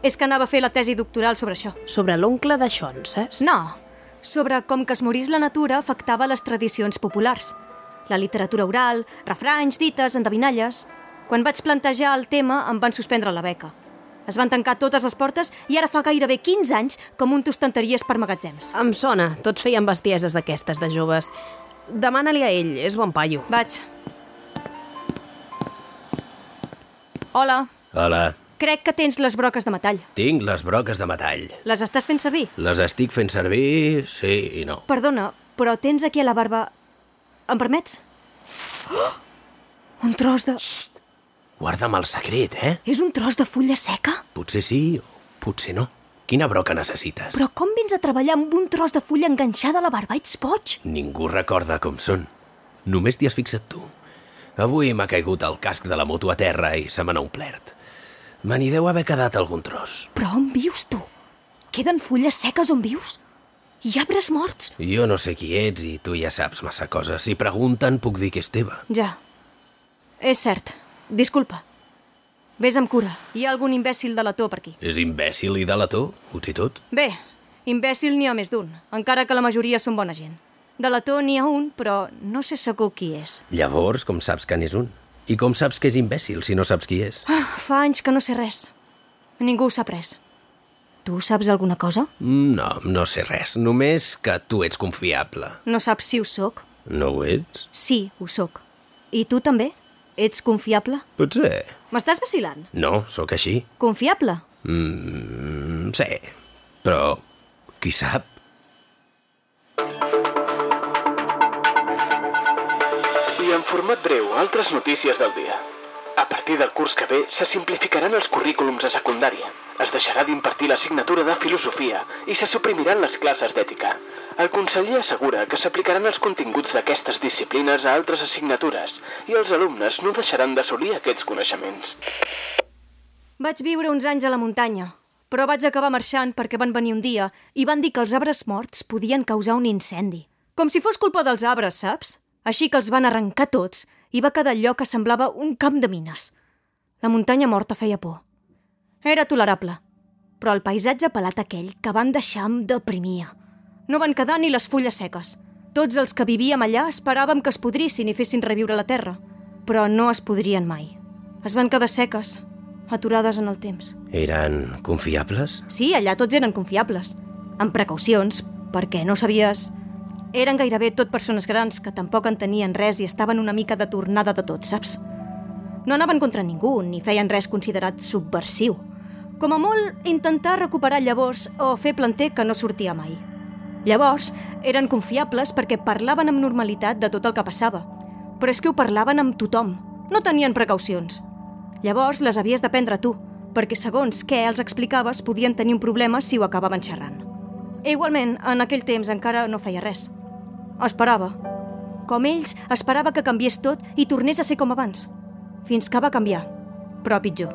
És que anava a fer la tesi doctoral sobre això. Sobre l'oncle de Sean, saps? No, sobre com que es morís la natura afectava les tradicions populars. La literatura oral, refranys, dites, endevinalles... Quan vaig plantejar el tema em van suspendre la beca. Es van tancar totes les portes i ara fa gairebé 15 anys que munto estanteries per magatzems. Em sona, tots feien bestieses d'aquestes de joves. Demana-li a ell, és bon paio. Vaig. Hola, Hola, crec que tens les broques de metall. tinc les broques de metall. Les estàs fent servir? Les estic fent servir, sí i no. Perdona, però tens aquí a la barba... Em permets? Oh! Un tros de... Guarda'm el secret, eh? És un tros de fulla seca? Potser sí o potser no. Quina broca necessites? Però com vens a treballar amb un tros de fulla enganxada a la barba? Ets boig? Ningú recorda com són. Només t'hi has fixat tu. Avui m'ha caigut el casc de la moto a terra i se me n'ha omplert. Me n'hi deu haver quedat algun tros. Però on vius, tu? Queden fulles seques on vius? Ha arbres morts? Jo no sé qui ets i tu ja saps massa coses. Si pregunten, puc dir que és teva. Ja. És cert. Disculpa. Ves amb cura. Hi ha algun imbècil delator per aquí. És imbècil i delator, ho té tot. Bé, imbècil n'hi ha més d'un, encara que la majoria són bona gent. Delator n'hi ha un, però no sé segur qui és. Llavors, com saps que n'és un? I com saps que és imbècil si no saps qui és? Ah, fa anys que no sé res. Ningú sap res. Tu saps alguna cosa? No, no sé res. Només que tu ets confiable. No saps si ho sóc? No ho ets? Sí, ho sóc. I tu també? Ets confiable? Potser. M'estàs vacilant? No, sóc així. Confiable? Mm, sí, però qui sap? I en format breu, altres notícies del dia. A partir del curs que ve, se simplificaran els currículums a secundària. Es deixarà d'impartir l'assignatura de filosofia i se suprimiran les classes d'ètica. El conseller assegura que s'aplicaran els continguts d'aquestes disciplines a altres assignatures i els alumnes no deixaran d'assolir aquests coneixements. Vaig viure uns anys a la muntanya, però vaig acabar marxant perquè van venir un dia i van dir que els arbres morts podien causar un incendi. Com si fos culpa dels arbres, saps? Així que els van arrencar tots i va quedar allò que semblava un camp de mines. La muntanya morta feia por. Era tolerable, però el paisatge pelat aquell que van deixar em deprimia. No van quedar ni les fulles seques. Tots els que vivíem allà esperàvem que es podrissin i fessin reviure la terra, però no es podrien mai. Es van quedar seques, aturades en el temps. Eren confiables? Sí, allà tots eren confiables, amb precaucions, perquè no sabies... Eren gairebé tot persones grans que tampoc entenien res i estaven una mica de tornada de tot, saps? No anaven contra ningú, ni feien res considerat subversiu. Com a molt, intentar recuperar llavors o fer planter que no sortia mai. Llavors, eren confiables perquè parlaven amb normalitat de tot el que passava. Però és que ho parlaven amb tothom. No tenien precaucions. Llavors les havies d'aprendre tu, perquè segons què els explicaves podien tenir un problema si ho acabaven xerrant. Igualment, en aquell temps encara no feia res. Esperava. Com ells, esperava que canviés tot i tornés a ser com abans. Fins que va canviar, però pitjor.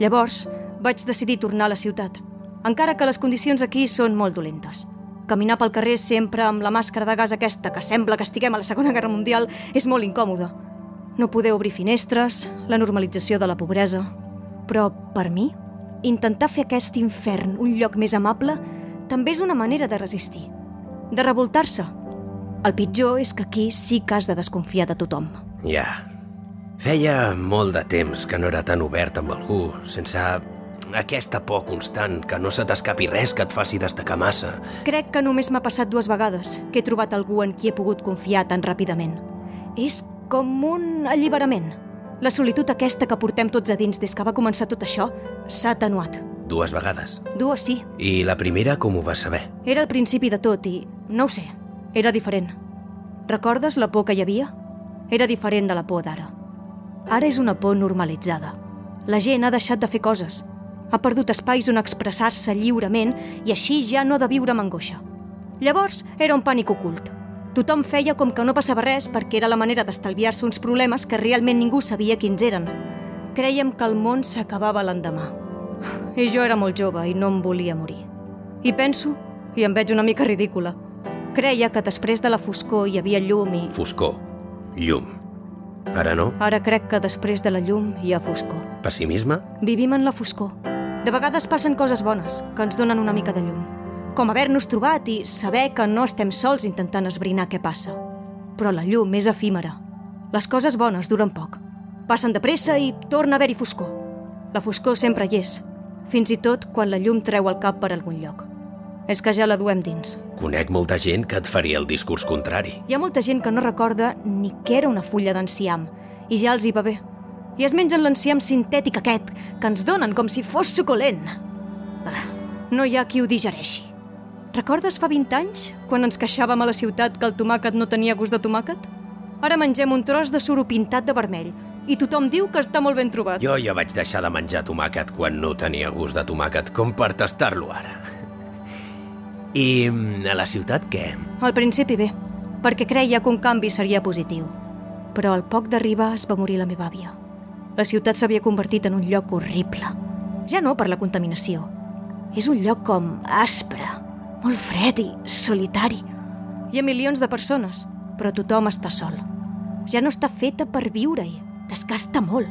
Llavors, vaig decidir tornar a la ciutat, encara que les condicions aquí són molt dolentes. Caminar pel carrer sempre amb la màscara de gas aquesta que sembla que estiguem a la Segona Guerra Mundial és molt incòmode. No poder obrir finestres, la normalització de la pobresa... Però, per mi, intentar fer aquest infern un lloc més amable també és una manera de resistir, de revoltar-se. El pitjor és que aquí sí que has de desconfiar de tothom. Ja. Feia molt de temps que no era tan obert amb algú, sense aquesta por constant, que no se t'escapi res que et faci destacar massa. Crec que només m'ha passat dues vegades que he trobat algú en qui he pogut confiar tan ràpidament. És com un alliberament. La solitud aquesta que portem tots a dins des que va començar tot això s'ha atenuat. Dues vegades. Dues sí. I la primera com ho vas saber? Era el principi de tot i, no ho sé, Era diferent. Recordes la por que hi havia? Era diferent de la por d'ara. Ara és una por normalitzada. La gent ha deixat de fer coses. Ha perdut espais on expressar-se lliurement i així ja no ha de viure amb angoixa. Llavors era un pànic ocult. Tothom feia com que no passava res perquè era la manera d'estalviar-se uns problemes que realment ningú sabia quins eren. Creiem que el món s'acabava l'endemà. I jo era molt jove i no em volia morir. I penso, i em veig una mica ridícula, creia que després de la foscor hi havia llum i... Foscor. Llum. Ara no? Ara crec que després de la llum hi ha foscor. Pessimisme? Vivim en la foscor. De vegades passen coses bones, que ens donen una mica de llum. Com haver-nos trobat i saber que no estem sols intentant esbrinar què passa. Però la llum és efímera. Les coses bones duren poc. Passen de pressa i torna a haver-hi foscor. La foscor sempre hi és, fins i tot quan la llum treu el cap per algun lloc. És que ja la duem dins. Conec molta gent que et faria el discurs contrari. Hi ha molta gent que no recorda ni què era una fulla d'enciam, i ja els hi va bé. I es mengen l'enciam sintètic aquest, que ens donen com si fos suculent. Ah, no hi ha qui ho digereixi. Recordes fa 20 anys, quan ens queixàvem a la ciutat que el tomàquet no tenia gust de tomàquet? Ara mengem un tros de suro pintat de vermell, i tothom diu que està molt ben trobat. Jo ja vaig deixar de menjar tomàquet quan no tenia gust de tomàquet, com per tastar-lo ara. I mm, a la ciutat què? Al principi bé, perquè creia que un canvi seria positiu. Però al poc d'arribar es va morir la meva àvia. La ciutat s'havia convertit en un lloc horrible. Ja no per la contaminació. És un lloc com aspre, molt fred i solitari. Hi ha milions de persones, però tothom està sol. Ja no està feta per viure-hi. Desgasta molt.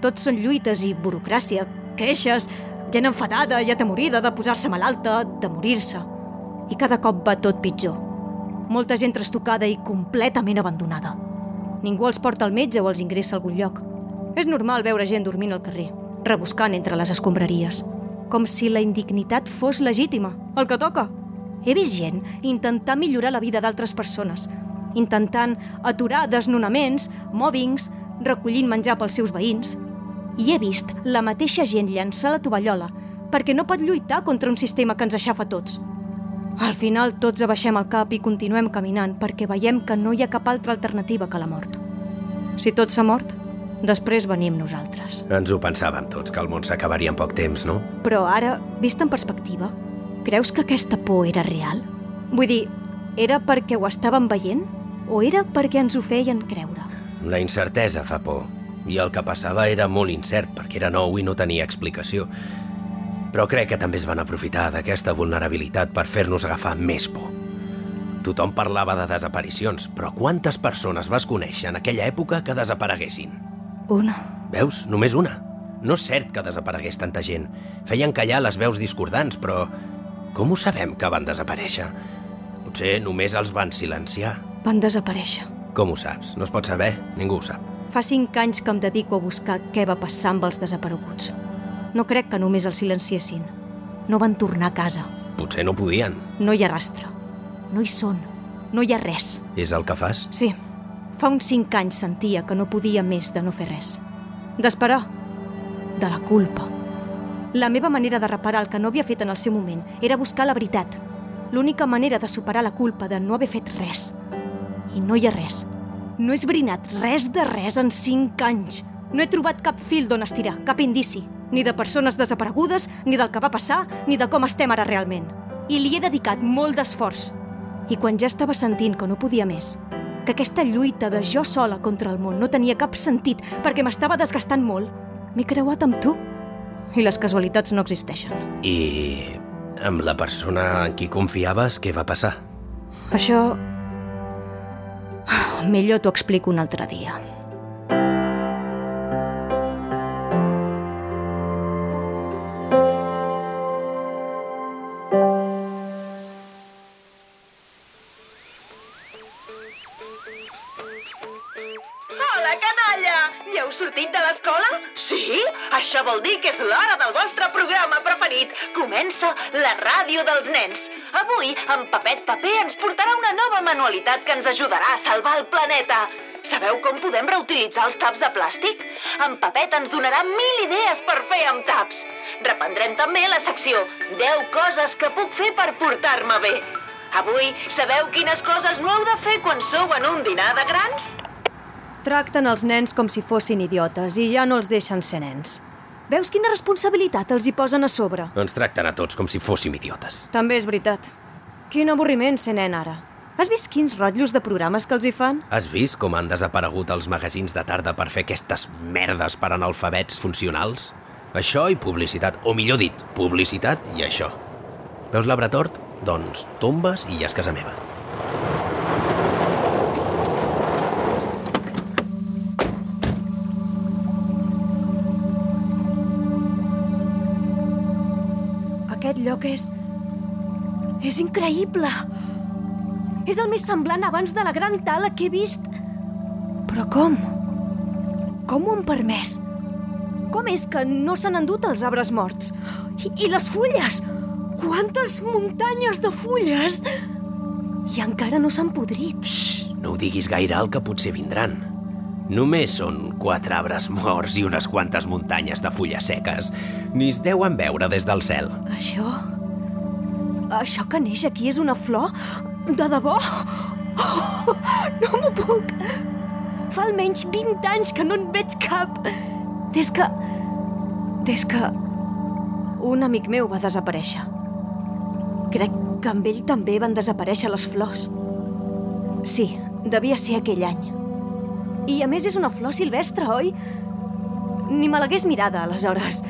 Tots són lluites i burocràcia, queixes, gent enfadada i atemorida de posar-se malalta, de morir-se. I cada cop va tot pitjor. Molta gent trastocada i completament abandonada. Ningú els porta al metge o els ingressa a algun lloc. És normal veure gent dormint al carrer, rebuscant entre les escombraries, com si la indignitat fos legítima, el que toca. He vist gent intentar millorar la vida d'altres persones, intentant aturar desnonaments, mòbings, recollint menjar pels seus veïns. I he vist la mateixa gent llançar la tovallola perquè no pot lluitar contra un sistema que ens aixafa tots. Al final tots abaixem el cap i continuem caminant perquè veiem que no hi ha cap altra alternativa que la mort. Si tot s'ha mort, després venim nosaltres. Ens ho pensàvem tots, que el món s'acabaria en poc temps, no? Però ara, vist en perspectiva, creus que aquesta por era real? Vull dir, era perquè ho estàvem veient? O era perquè ens ho feien creure? La incertesa fa por. I el que passava era molt incert, perquè era nou i no tenia explicació. Però crec que també es van aprofitar d'aquesta vulnerabilitat per fer-nos agafar més por. Tothom parlava de desaparicions, però quantes persones vas conèixer en aquella època que desapareguessin? Una. Veus? Només una. No és cert que desaparegués tanta gent. Feien callar les veus discordants, però com ho sabem que van desaparèixer? Potser només els van silenciar. Van desaparèixer. Com ho saps? No es pot saber, ningú ho sap. Fa cinc anys que em dedico a buscar què va passar amb els desapareguts. No crec que només els silenciessin. No van tornar a casa. Potser no podien. No hi ha rastre. No hi són. No hi ha res. És el que fas? Sí. Fa uns cinc anys sentia que no podia més de no fer res. D'esperar. De la culpa. La meva manera de reparar el que no havia fet en el seu moment era buscar la veritat. L'única manera de superar la culpa de no haver fet res. I no hi ha res. No he esbrinat res de res en cinc anys. No he trobat cap fil d'on estirar, cap indici. Ni de persones desaparegudes, ni del que va passar, ni de com estem ara realment. I li he dedicat molt d'esforç. I quan ja estava sentint que no podia més, que aquesta lluita de jo sola contra el món no tenia cap sentit perquè m'estava desgastant molt, m'he creuat amb tu. I les casualitats no existeixen. I amb la persona en qui confiaves, què va passar? Això... Millor t'ho explico un altre dia. Canalla! Ja heu sortit de l'escola? Sí? Això vol dir que és l'hora del vostre programa preferit. Comença la ràdio dels nens. Avui, en Papet Paper ens portarà una nova manualitat que ens ajudarà a salvar el planeta. Sabeu com podem reutilitzar els taps de plàstic? En Papet ens donarà mil idees per fer amb taps. Reprendrem també la secció 10 coses que puc fer per portar-me bé. Avui sabeu quines coses no heu de fer quan sou en un dinar de grans? Tracten els nens com si fossin idiotes i ja no els deixen ser nens. Veus quina responsabilitat els hi posen a sobre? Ens tracten a tots com si fóssim idiotes. També és veritat. Quin avorriment ser nen ara. Has vist quins rotllos de programes que els hi fan? Has vist com han desaparegut els magazins de tarda per fer aquestes merdes per analfabets funcionals? Això i publicitat, o millor dit, publicitat i això. Veus l'arbre tort? Doncs tombes i ja és casa meva. Lloc és... És increïble! És el més semblant abans de la gran tala que he vist. Però com? Com ho han permès? Com és que no s'han endut els arbres morts? I, I les fulles? Quantes muntanyes de fulles! I encara no s'han podrit. Xxt, no ho diguis gaire alt que potser vindran. Només són quatre arbres morts i unes quantes muntanyes de fulles seques. Ni es deuen veure des del cel. Això... Això que neix aquí és una flor? De debò? Oh, no m'ho puc! Fa almenys 20 anys que no en veig cap. Des que... Des que... Un amic meu va desaparèixer. Crec que amb ell també van desaparèixer les flors. Sí, devia ser aquell any. I a més és una flor silvestre, oi? Ni me l'hagués mirada, aleshores.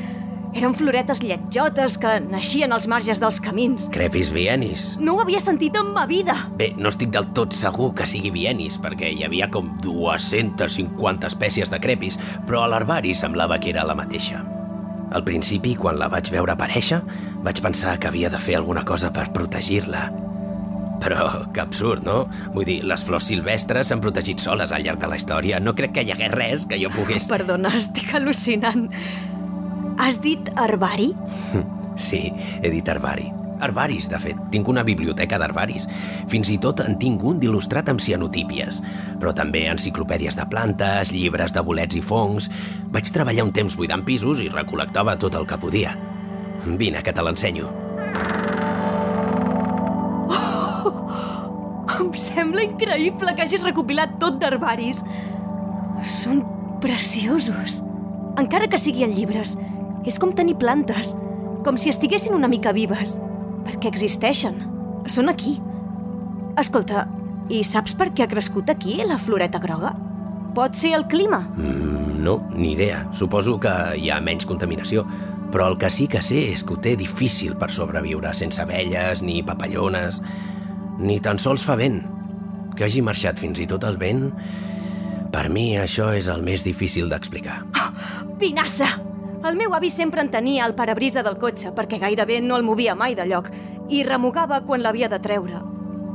Eren floretes lletjotes que naixien als marges dels camins. Crepis vienis. No ho havia sentit en ma vida. Bé, no estic del tot segur que sigui vienis, perquè hi havia com 250 espècies de crepis, però a l'herbari semblava que era la mateixa. Al principi, quan la vaig veure aparèixer, vaig pensar que havia de fer alguna cosa per protegir-la. Però que absurd, no? Vull dir, les flors silvestres s'han protegit soles al llarg de la història. No crec que hi hagués res que jo pogués... Perdona, estic al·lucinant. Has dit herbari? Sí, he dit herbari. Herbaris, de fet. Tinc una biblioteca d'herbaris. Fins i tot en tinc un d'il·lustrat amb cianotípies. Però també enciclopèdies de plantes, llibres de bolets i fongs... Vaig treballar un temps buidant pisos i recol·lectava tot el que podia. Vine, que te l'ensenyo. Sembla increïble que hagis recopilat tot d'herbaris. Són preciosos. Encara que sigui en llibres, és com tenir plantes, com si estiguessin una mica vives, perquè existeixen. Són aquí. Escolta, i saps per què ha crescut aquí la floreta groga? Pot ser el clima? Mm, no, ni idea. Suposo que hi ha menys contaminació. Però el que sí que sé és que ho té difícil per sobreviure sense abelles ni papallones. Ni tan sols fa vent. Que hagi marxat fins i tot el vent... Per mi això és el més difícil d'explicar. Pinassa! El meu avi sempre en tenia al parabrisa del cotxe perquè gairebé no el movia mai de lloc i remugava quan l'havia de treure.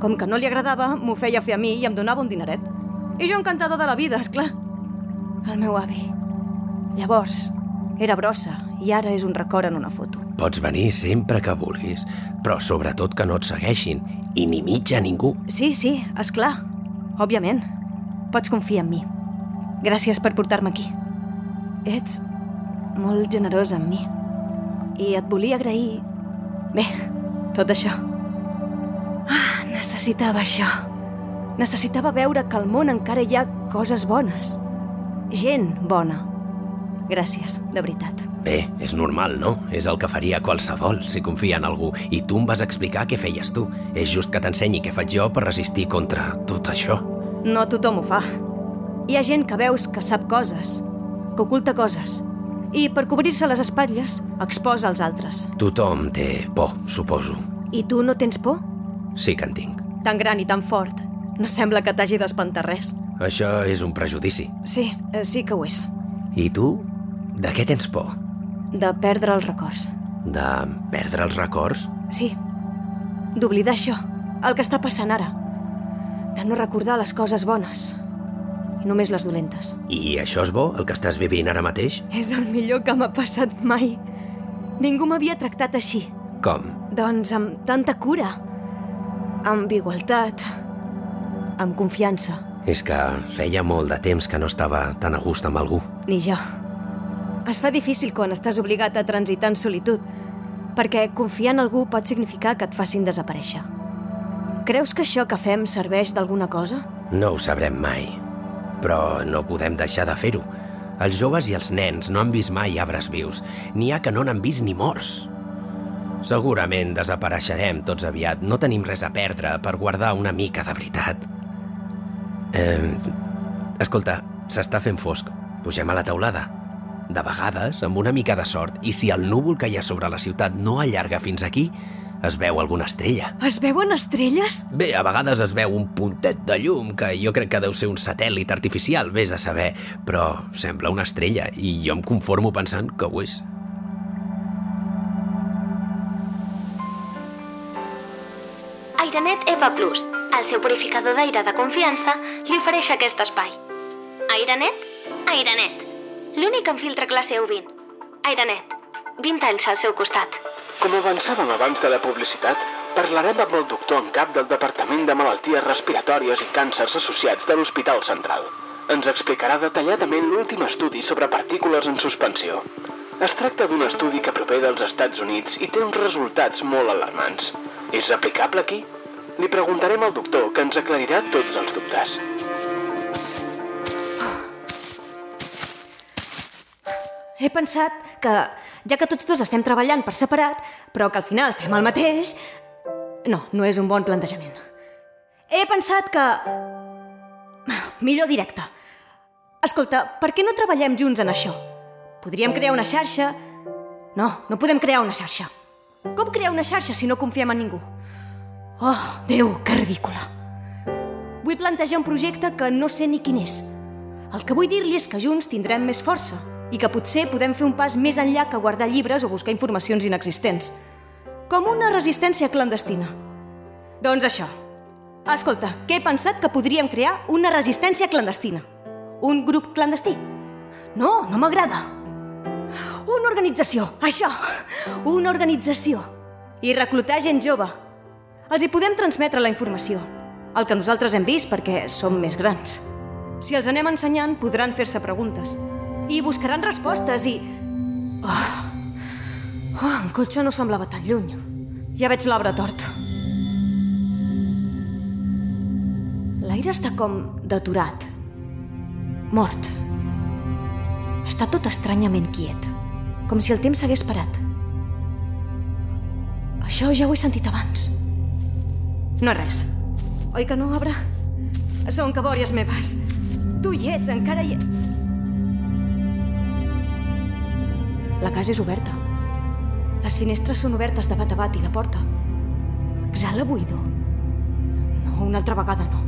Com que no li agradava, m'ho feia fer a mi i em donava un dineret. I jo encantada de la vida, és clar. El meu avi. Llavors, era brossa i ara és un record en una foto. Pots venir sempre que vulguis, però sobretot que no et segueixin i ni mitja ningú. Sí, sí, és clar. Òbviament. Pots confiar en mi. Gràcies per portar-me aquí. Ets molt generós amb mi. I et volia agrair... Bé, tot això. Ah, necessitava això. Necessitava veure que al món encara hi ha coses bones. Gent bona. Gràcies, de veritat. Bé, és normal, no? És el que faria qualsevol si confia en algú. I tu em vas explicar què feies tu. És just que t'ensenyi què faig jo per resistir contra tot això. No tothom ho fa. Hi ha gent que veus que sap coses, que oculta coses, i per cobrir-se les espatlles exposa els altres. Tothom té por, suposo. I tu no tens por? Sí que en tinc. Tan gran i tan fort. No sembla que t'hagi d'espantar res. Això és un prejudici. Sí, eh, sí que ho és. I tu? De què tens por? De perdre els records. De perdre els records? Sí. D'oblidar això, el que està passant ara. De no recordar les coses bones. I només les dolentes. I això és bo, el que estàs vivint ara mateix? És el millor que m'ha passat mai. Ningú m'havia tractat així. Com? Doncs amb tanta cura. Amb igualtat. Amb confiança. És que feia molt de temps que no estava tan a gust amb algú. Ni jo. Es fa difícil quan estàs obligat a transitar en solitud, perquè confiar en algú pot significar que et facin desaparèixer. Creus que això que fem serveix d'alguna cosa? No ho sabrem mai, però no podem deixar de fer-ho. Els joves i els nens no han vist mai arbres vius, n'hi ha que no n'han vist ni morts. Segurament desapareixerem tots aviat. No tenim res a perdre per guardar una mica de veritat. Eh, escolta, s'està fent fosc. Pugem a la teulada. De vegades, amb una mica de sort, i si el núvol que hi ha sobre la ciutat no allarga fins aquí, es veu alguna estrella. Es veuen estrelles? Bé, a vegades es veu un puntet de llum, que jo crec que deu ser un satèl·lit artificial, vés a saber, però sembla una estrella, i jo em conformo pensant que ho és. Airenet EVA Plus, el seu purificador d'aire de confiança, li ofereix aquest espai. Airenet? Airenet. L'únic amb filtre classe U20. Airenet. 20 anys al seu costat. Com avançàvem abans de la publicitat, parlarem amb el doctor en cap del Departament de Malalties Respiratòries i Càncers Associats de l'Hospital Central. Ens explicarà detalladament l'últim estudi sobre partícules en suspensió. Es tracta d'un estudi que prové dels Estats Units i té uns resultats molt alarmants. És aplicable aquí? Li preguntarem al doctor, que ens aclarirà tots els dubtes. He pensat que, ja que tots dos estem treballant per separat, però que al final fem el mateix... No, no és un bon plantejament. He pensat que... Millor directe. Escolta, per què no treballem junts en això? Podríem crear una xarxa... No, no podem crear una xarxa. Com crear una xarxa si no confiem en ningú? Oh, Déu, que ridícula. Vull plantejar un projecte que no sé ni quin és. El que vull dir-li és que junts tindrem més força i que potser podem fer un pas més enllà que guardar llibres o buscar informacions inexistents. Com una resistència clandestina. Doncs això. Escolta, que he pensat que podríem crear una resistència clandestina. Un grup clandestí. No, no m'agrada. Una organització, això. Una organització. I reclutar gent jove. Els hi podem transmetre la informació. El que nosaltres hem vist perquè som més grans. Si els anem ensenyant, podran fer-se preguntes. I buscaran respostes i... Oh, oh en cotxe no semblava tan lluny. Ja veig l'arbre tort. L'aire està com deturat. Mort. Està tot estranyament quiet. Com si el temps s'hagués parat. Això ja ho he sentit abans. No és res. Oi que no, Abra? Són cabòries meves. Tu hi ets, encara hi La casa és oberta. Les finestres són obertes de bat a bat i la porta. Exhala buidor. No, una altra vegada no.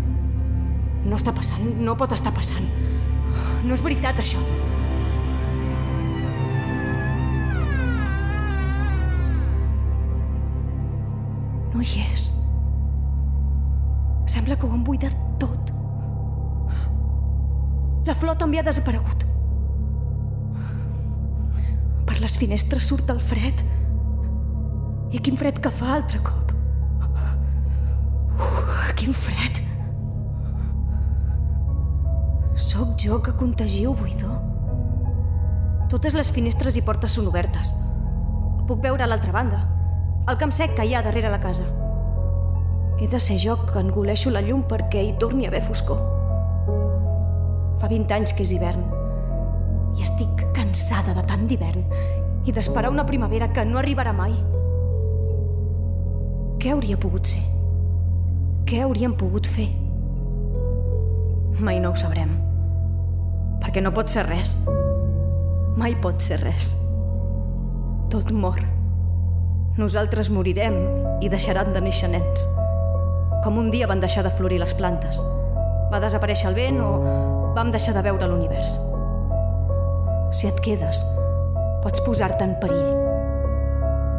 No està passant, no pot estar passant. No és veritat, això. No hi és. Sembla que ho han buidat tot. La flor també ha desaparegut. Les finestres surt el fred. I quin fred que fa altre cop. Uf, quin fred. Sóc jo que contagio buidor. Totes les finestres i portes són obertes. Puc veure a l'altra banda, el camp sec que hi ha darrere la casa. He de ser jo que engoleixo la llum perquè hi torni a haver foscor. Fa 20 anys que és hivern i estic cansada de tant d'hivern i d'esperar una primavera que no arribarà mai. Què hauria pogut ser? Què hauríem pogut fer? Mai no ho sabrem. Perquè no pot ser res. Mai pot ser res. Tot mor. Nosaltres morirem i deixaran de néixer nens. Com un dia van deixar de florir les plantes. Va desaparèixer el vent o vam deixar de veure l'univers. Si et quedes, pots posar-te en perill.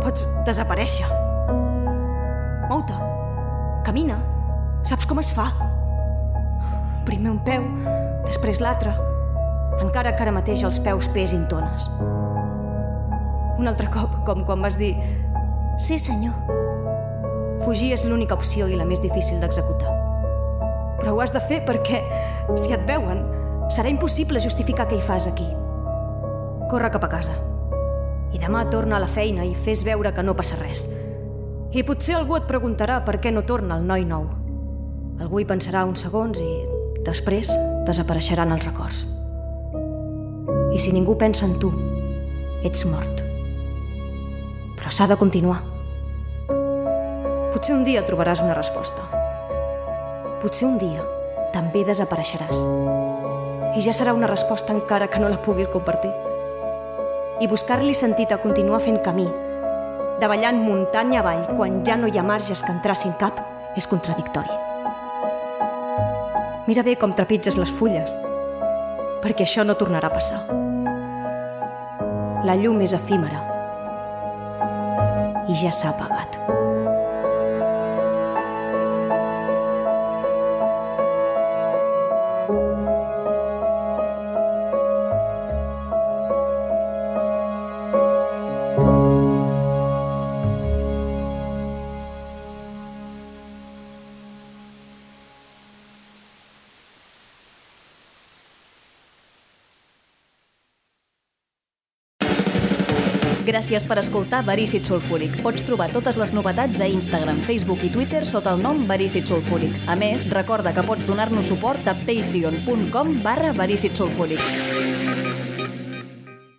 Pots desaparèixer. Mou-te. Camina. Saps com es fa? Primer un peu, després l'altre. Encara que ara mateix els peus pesin tones. Un altre cop, com quan vas dir Sí, senyor. Fugir és l'única opció i la més difícil d'executar. Però ho has de fer perquè, si et veuen, serà impossible justificar què hi fas aquí. Corre cap a casa. I demà torna a la feina i fes veure que no passa res. I potser algú et preguntarà per què no torna el noi nou. Algú hi pensarà uns segons i després desapareixeran els records. I si ningú pensa en tu, ets mort. Però s'ha de continuar. Potser un dia trobaràs una resposta. Potser un dia també desapareixeràs. I ja serà una resposta encara que no la puguis compartir. I buscar-li sentit a continuar fent camí, davallant muntanya avall quan ja no hi ha marges que en tracin cap, és contradictori. Mira bé com trepitges les fulles, perquè això no tornarà a passar. La llum és efímera i ja s'ha apagat. Gràcies per escoltar Verícid Sulfúric. Pots trobar totes les novetats a Instagram, Facebook i Twitter sota el nom Verícid Sulfúric. A més, recorda que pots donar-nos suport a patreon.com barra Verícid Sulfúric.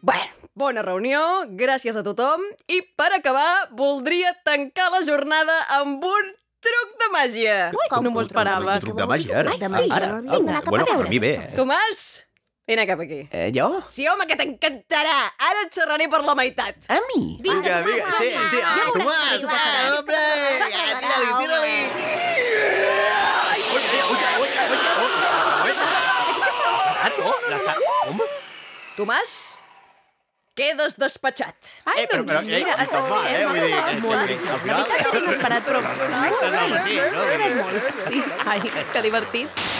Bueno, bona reunió, gràcies a tothom. I per acabar, voldria tancar la jornada amb un truc de màgia. Com no m'ho un esperava. truc de màgia, ara? Ai, sí. Ara? Vinga, Ah, bueno, per mi bé, eh? Tomàs, vine cap aquí. Eh, jo? Sí, home, que t'encantarà. Ara et xerraré per la meitat. A mi? Vinga, vinga, sí, sí, ah, Tomàs, hombre, vinga, tira-li, tira-li. Tomàs, quedes despatxat. Ai, eh, però, però, eh, mira, està clar, eh, vull dir, és que, al final... inesperat, però... Perfectes al matí, no? Sí, ai, que divertit.